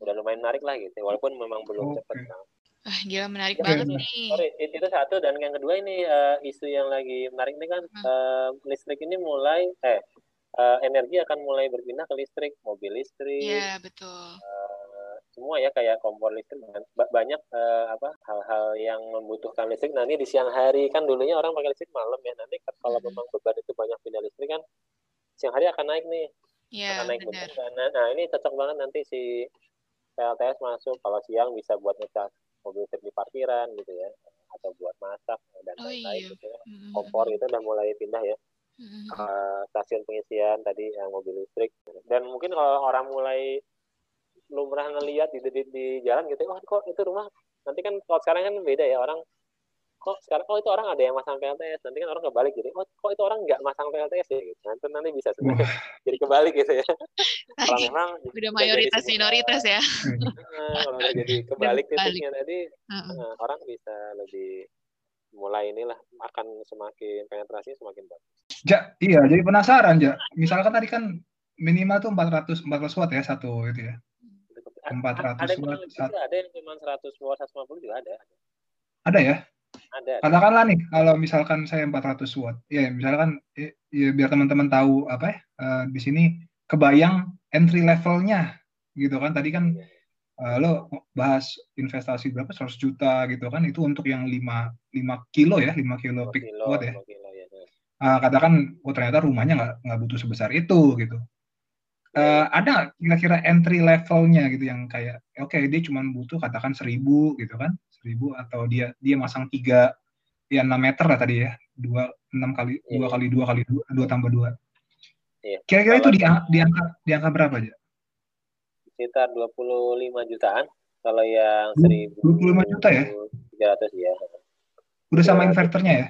udah lumayan menarik lah gitu walaupun memang belum okay. cepat nah. Ah, gila menarik okay. banget nih. Sorry, itu satu dan yang kedua ini uh, isu yang lagi menarik ini kan hmm. uh, listrik ini mulai eh uh, energi akan mulai berpindah ke listrik, mobil listrik. Iya, betul. Uh, semua ya kayak kompor listrik banyak uh, apa hal-hal yang membutuhkan listrik. Nah, ini di siang hari kan dulunya orang pakai listrik malam ya. Nanti kalau hmm. memang beban itu banyak pindah listrik kan siang hari akan naik nih. Iya, akan naik beban. Nah, nah, ini cocok banget nanti si PLTS masuk kalau siang bisa buat ngecas mobil listrik di parkiran gitu ya atau buat masak dan oh, lain-lain iya. gitu ya. Mm-hmm. Kompor itu udah mulai pindah ya. Mm-hmm. Uh, stasiun pengisian tadi yang mobil listrik dan mungkin kalau orang mulai lumrah ngelihat di, di, di jalan gitu, oh kok itu rumah nanti kan kalau sekarang kan beda ya orang kok sekarang oh itu orang ada yang masang PLTS nanti kan orang kebalik gitu. Oh kok itu orang nggak masang PLTS ya? Gitu. Nanti nanti bisa sebenarnya (laughs) jadi kebalik gitu ya. Kalau memang udah mayoritas minoritas ya. Kalau udah jadi kebalik titiknya tadi uh-uh. nah, orang bisa lebih mulai inilah akan semakin penetrasinya semakin bagus. Ja iya jadi penasaran ja. Misalkan tadi kan minimal tuh 400 400 watt ya satu itu ya. 400 ada watt satu. ada yang cuma 100 watt 150 juga ada. Ada ya ada. Katakanlah nih, kalau misalkan saya 400 watt, ya misalkan ya, ya biar teman-teman tahu apa ya, uh, di sini kebayang entry levelnya gitu kan. Tadi kan uh, lo bahas investasi berapa 100 juta gitu kan, itu untuk yang 5 5 kilo ya, 5 kilo peak kilo, watt ya. Kilo, ya. Uh, katakan, oh ternyata rumahnya nggak nggak butuh sebesar itu gitu. Uh, ada kira-kira entry levelnya gitu yang kayak oke okay, dia cuma butuh katakan seribu gitu kan seribu atau dia dia masang tiga ya enam meter lah tadi ya. Dua enam kali dua iya. kali dua kali dua dua tambah dua. Iya. kira-kira itu di, di angka di angka berapa aja sekitar dua puluh lima jutaan. Kalau yang seribu dua puluh lima juta ya? tiga ratus ya udah sama inverternya ya?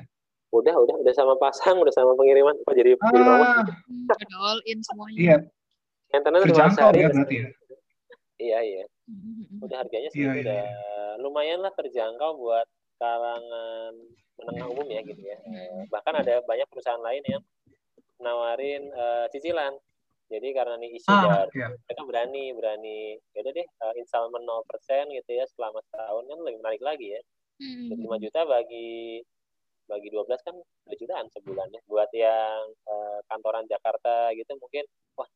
Udah udah udah sama pasang udah sama pengiriman. Apa jadi ah. udah all in semuanya. Iya. Yang terjangkau ya berarti ya? Iya iya. Udah harganya sih iya, udah iya. lumayan lah terjangkau buat kalangan menengah umum ya gitu ya. Uh, bahkan ada banyak perusahaan lain yang nawarin uh, cicilan. Jadi karena nih isu ah, dari iya. mereka berani berani ya deh uh, installment 0% gitu ya selama setahun kan lebih menarik lagi ya. Hmm. 5 juta bagi bagi 12 kan 2 jutaan sebulan ya. Buat yang uh, kantoran Jakarta gitu mungkin wah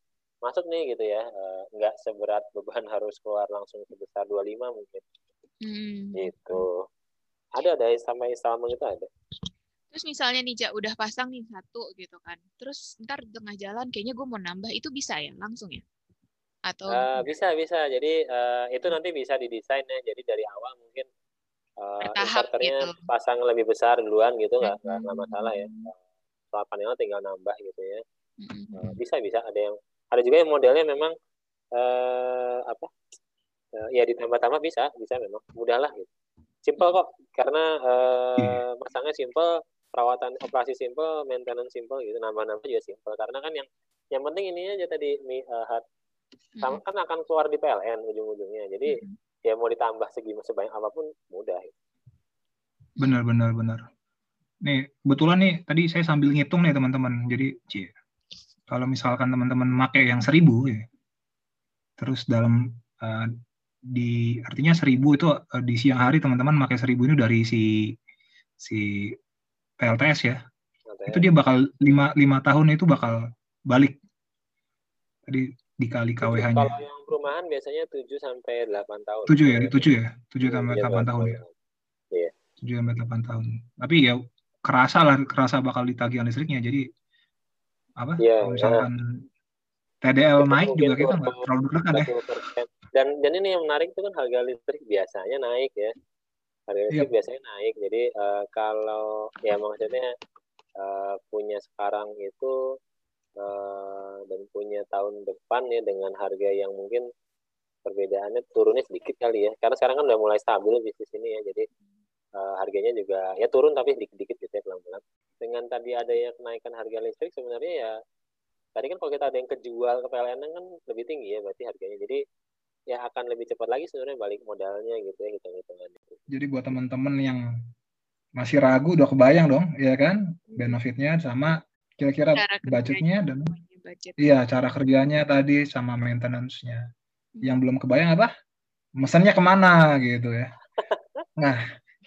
masuk nih gitu ya. Uh, nggak seberat beban harus keluar langsung sebesar 25 mungkin. Hmm. Gitu. Ada ada sampai installment itu ada. Terus misalnya nih Jak udah pasang nih satu gitu kan. Terus ntar tengah jalan kayaknya gue mau nambah itu bisa ya langsung ya? Atau uh, bisa bisa. Jadi uh, itu nanti bisa didesain ya. Jadi dari awal mungkin uh, inverternya gitu. pasang lebih besar duluan gitu nggak mm -hmm. masalah ya. Soal panelnya tinggal nambah gitu ya. Mm -hmm. uh, bisa bisa ada yang ada juga yang modelnya memang uh, apa? Uh, ya ditambah-tambah bisa bisa memang mudah lah gitu. Simple kok karena uh, masangnya simple perawatan operasi simple, maintenance simple gitu, nambah-nambah juga simple. Karena kan yang yang penting ini aja tadi uh, hard, hmm. kan akan keluar di PLN ujung-ujungnya. Jadi hmm. ya mau ditambah segi sebanyak apa pun mudah. Gitu. Benar, benar, benar. Nih, kebetulan nih tadi saya sambil ngitung nih teman-teman. Jadi, cie, kalau misalkan teman-teman make yang seribu ya, terus dalam uh, di artinya seribu itu uh, di siang hari teman-teman pakai seribu ini dari si si PLTS ya PLTS. itu dia bakal lima lima tahun itu bakal balik tadi dikali KWH-nya. Kalau yang perumahan biasanya 7 sampai 8 tahun. 7 ya, 7 ya. 7 sampai 8 tahun ya. Iya. 7 sampai 8 tahun. Tapi ya kerasa lah, kerasa bakal ditagihan listriknya. Jadi apa? Ya, kalau misalkan ya. TDL itu naik juga kita nggak terlalu deg-degan ya. Dan dan ini yang menarik itu kan harga listrik biasanya naik ya harga listrik yep. biasanya naik jadi uh, kalau ya maksudnya uh, punya sekarang itu uh, dan punya tahun depan ya dengan harga yang mungkin perbedaannya turunnya sedikit kali ya karena sekarang kan udah mulai stabil bisnis ini ya jadi uh, harganya juga ya turun tapi sedikit-sedikit gitu ya pelan-pelan dengan tadi ada yang kenaikan harga listrik sebenarnya ya tadi kan kalau kita ada yang kejual ke PLN kan lebih tinggi ya berarti harganya jadi ya akan lebih cepat lagi sebenarnya balik modalnya gitu ya hitung-hitungan itu. Jadi buat teman-teman yang masih ragu udah kebayang dong, ya kan hmm. benefitnya sama kira-kira budgetnya dan budget. iya cara kerjanya tadi sama maintenance-nya. Hmm. Yang belum kebayang apa? Mesennya ke mana gitu ya. (laughs) nah,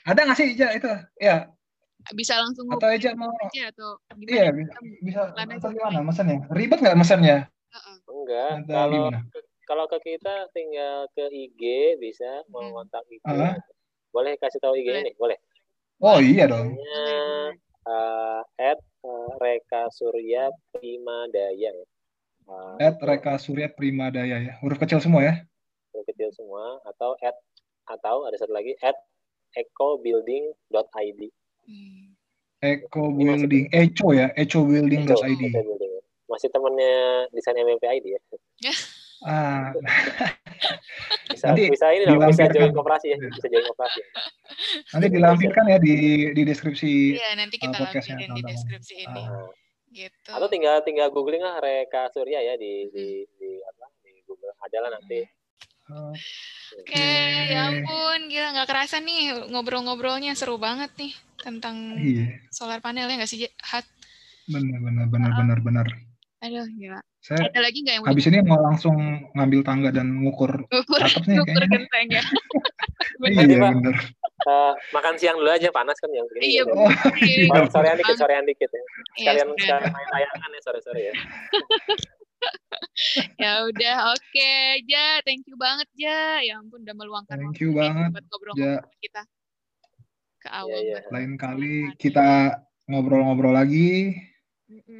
ada nggak sih Ija itu? Ya. Bisa langsung atau aja mau aja atau gimana? Iya, bisa, bisa atau gimana mesennya? Ribet nggak mesennya? Uh-uh. Enggak. Kalau kalau ke kita tinggal ke IG bisa mau hmm. kontak IG. Uh. Boleh kasih tahu IG ini, boleh? Oh iya dong. Uh, at uh, Reka Surya Prima Daya ya. Uh, at Reka Surya Prima Daya ya. Huruf kecil semua ya? Huruf kecil semua atau at atau ada satu lagi at ecobuilding.id. Hmm. Eco Building, Eco ya, ecobuilding.id. Eco, Masih temannya desain MMPID ya. (laughs) Ah. (laughs) bisa, nanti bisa ini dong, bisa join koperasi ya, bisa join koperasi. Nanti dilampirkan ya di di deskripsi Iya, nanti kita uh, lampirin di deskripsi ini. Ah. Gitu. Atau tinggal tinggal googling lah Reka Surya ya di hmm. di, di apa di Google ada lah nanti. Oke, okay, ya ampun, gila nggak kerasa nih ngobrol-ngobrolnya seru banget nih tentang iya. solar panel ya nggak sih, Hat? Benar, benar, benar, benar, benar. Aduh, gila. Saya ada lagi nggak yang habis ini mau langsung ngambil tangga dan ngukur ngukur, atapnya ngukur genteng ya. (laughs) iya bener. Uh, makan siang dulu aja panas kan yang begini. Iya, oh, iya. Sorean dikit, sorean dikit ya. Sekalian yes, sekalian main tayangan ya sore-sore ya. (laughs) ya udah oke okay. ja thank you banget ja ya ampun udah meluangkan thank you banget buat ngobrol ja. kita ke awal yeah, yeah. lain kali kita ngobrol-ngobrol lagi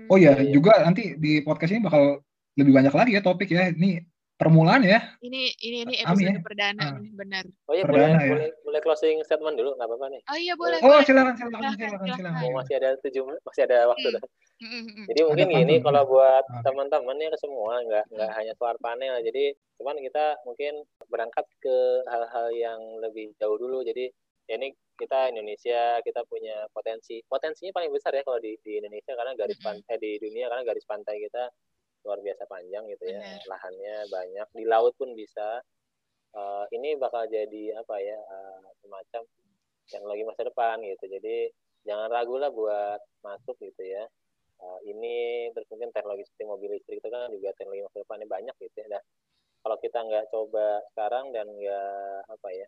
Oh iya, iya, juga nanti di podcast ini bakal lebih banyak lagi ya topik ya. Ini permulaan ya. Ini ini ini episode ya. perdana ah. benar. Oh iya, perdana, boleh, ya. boleh boleh closing statement dulu nggak apa-apa nih. Oh iya boleh. Oh silakan silakan silakan silakan. Oh, masih ada tujuh masih ada waktu hmm. Jadi ada mungkin ini kalau buat ah. teman-teman ya semua nggak nggak hanya solar panel. Jadi cuman kita mungkin berangkat ke hal-hal yang lebih jauh dulu. Jadi ya ini kita Indonesia kita punya potensi potensinya paling besar ya kalau di, di Indonesia karena garis pantai di dunia karena garis pantai kita luar biasa panjang gitu ya Benar. lahannya banyak di laut pun bisa. Uh, ini bakal jadi apa ya uh, semacam yang teknologi masa depan gitu. Jadi jangan ragu lah buat masuk gitu ya. Uh, ini terus mungkin teknologi seperti mobil listrik itu kan juga teknologi masa depannya banyak gitu ya. Nah, kalau kita nggak coba sekarang dan nggak apa ya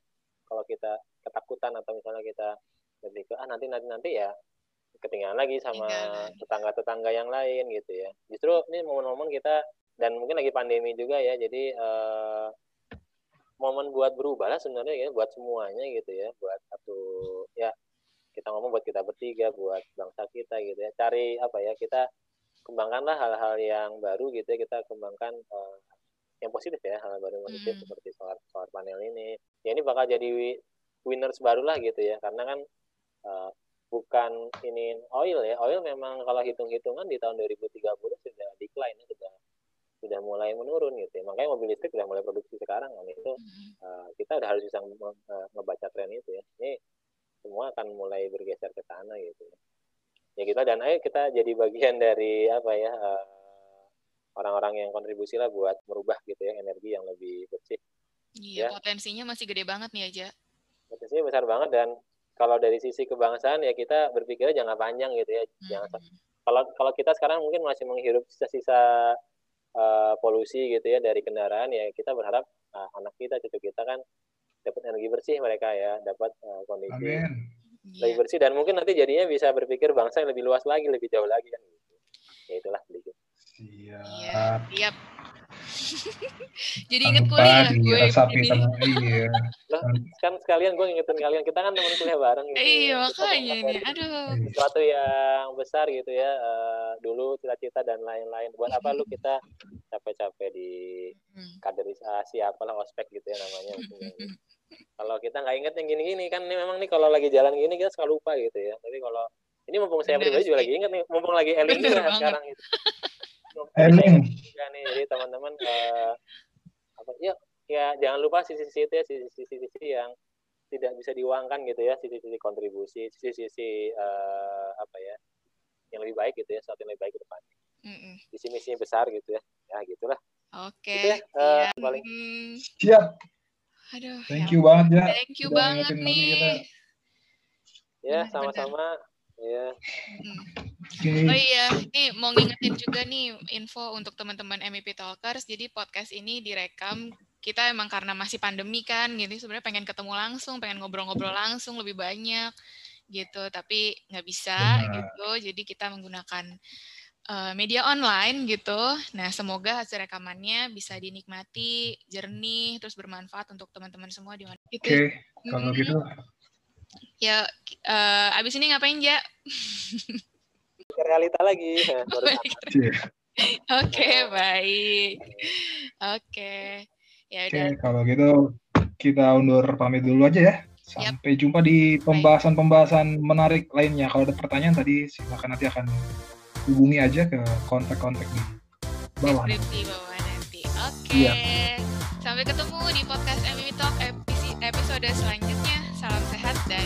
kalau kita ketakutan atau misalnya kita lebih ke ah nanti nanti nanti ya ketinggalan lagi sama tetangga-tetangga yang lain gitu ya. Justru ini momen-momen kita dan mungkin lagi pandemi juga ya jadi uh, momen buat berubah lah sebenarnya ya buat semuanya gitu ya buat satu ya kita ngomong buat kita bertiga buat bangsa kita gitu ya. Cari apa ya kita kembangkanlah hal-hal yang baru gitu ya kita kembangkan uh, yang positif ya hal baru yang positif hmm. seperti solar solar panel ini. Ya ini bakal jadi winners baru lah gitu ya karena kan uh, bukan ini oil ya oil memang kalau hitung-hitungan di tahun 2030 sudah decline sudah sudah mulai menurun gitu ya. makanya mobil listrik sudah mulai produksi sekarang kan itu uh, kita udah harus bisa ngebaca tren itu ya ini semua akan mulai bergeser ke sana gitu ya ya kita dan ayo kita jadi bagian (laughs) dari apa ya uh, orang-orang yang kontribusi lah buat merubah gitu ya energi yang lebih bersih. Iya, ya. potensinya masih gede banget nih aja. Potensinya besar banget dan kalau dari sisi kebangsaan ya kita berpikirnya jangan panjang gitu ya. Hmm. Jangan kalau kalau kita sekarang mungkin masih menghirup sisa-sisa uh, polusi gitu ya dari kendaraan ya kita berharap uh, anak kita cucu kita kan dapat energi bersih mereka ya, dapat uh, kondisi Amin. lebih iya. bersih dan mungkin nanti jadinya bisa berpikir bangsa yang lebih luas lagi, lebih jauh lagi kan gitu. Ya itulah sedikit. Siap. Iya, siap. (laughs) Jadi inget kuliah gue. Sapi iya. (laughs) kan sekalian gue ingetin kalian kita kan teman kuliah bareng gitu. Iya makanya ini. Aduh. Sesuatu yang besar gitu ya. Uh, dulu cita-cita dan lain-lain. Buat apa lu kita capek-capek di hmm. kaderisasi apalah ospek gitu ya namanya. (laughs) kalau kita nggak inget yang gini-gini kan ini memang nih kalau lagi jalan gini kita suka lupa gitu ya. Tapi kalau ini mumpung saya pribadi juga lagi inget nih, mumpung lagi Eling juga sekarang gitu. Eling. Ya nih, jadi teman-teman uh, apa ya ya jangan lupa sisi-sisi itu ya sisi-sisi yang tidak bisa diuangkan gitu ya sisi-sisi kontribusi sisi-sisi uh, apa ya yang lebih baik gitu ya saat yang lebih baik ke depan. Mm visi misi besar gitu ya. Ya gitulah. Oke okay. gitu ya, uh, paling siap. Aduh thank ya. you banget ya. Thank you banget nih. ya sama-sama. Ya Okay. Oh iya, ini mau ngingetin juga nih info untuk teman-teman MEP Talkers. Jadi podcast ini direkam kita emang karena masih pandemi kan, jadi sebenarnya pengen ketemu langsung, pengen ngobrol-ngobrol langsung lebih banyak gitu, tapi nggak bisa Benar. gitu. Jadi kita menggunakan uh, media online gitu. Nah, semoga hasil rekamannya bisa dinikmati, jernih, terus bermanfaat untuk teman-teman semua di mana. Gitu. Oke, okay. kalau gitu. Ya, uh, abis ini ngapain, Ja? (laughs) realita lagi. (laughs) Oke, okay, baik. Oke. Okay. Ya udah. Oke, kalau gitu kita undur pamit dulu aja ya. Sampai yep. jumpa di pembahasan-pembahasan menarik lainnya. Kalau ada pertanyaan tadi silakan nanti akan hubungi aja ke kontak-kontak di bawah. Di bawah nanti. Oke. Okay. Iya. Sampai ketemu di podcast MMI Talk episode selanjutnya. Salam sehat dan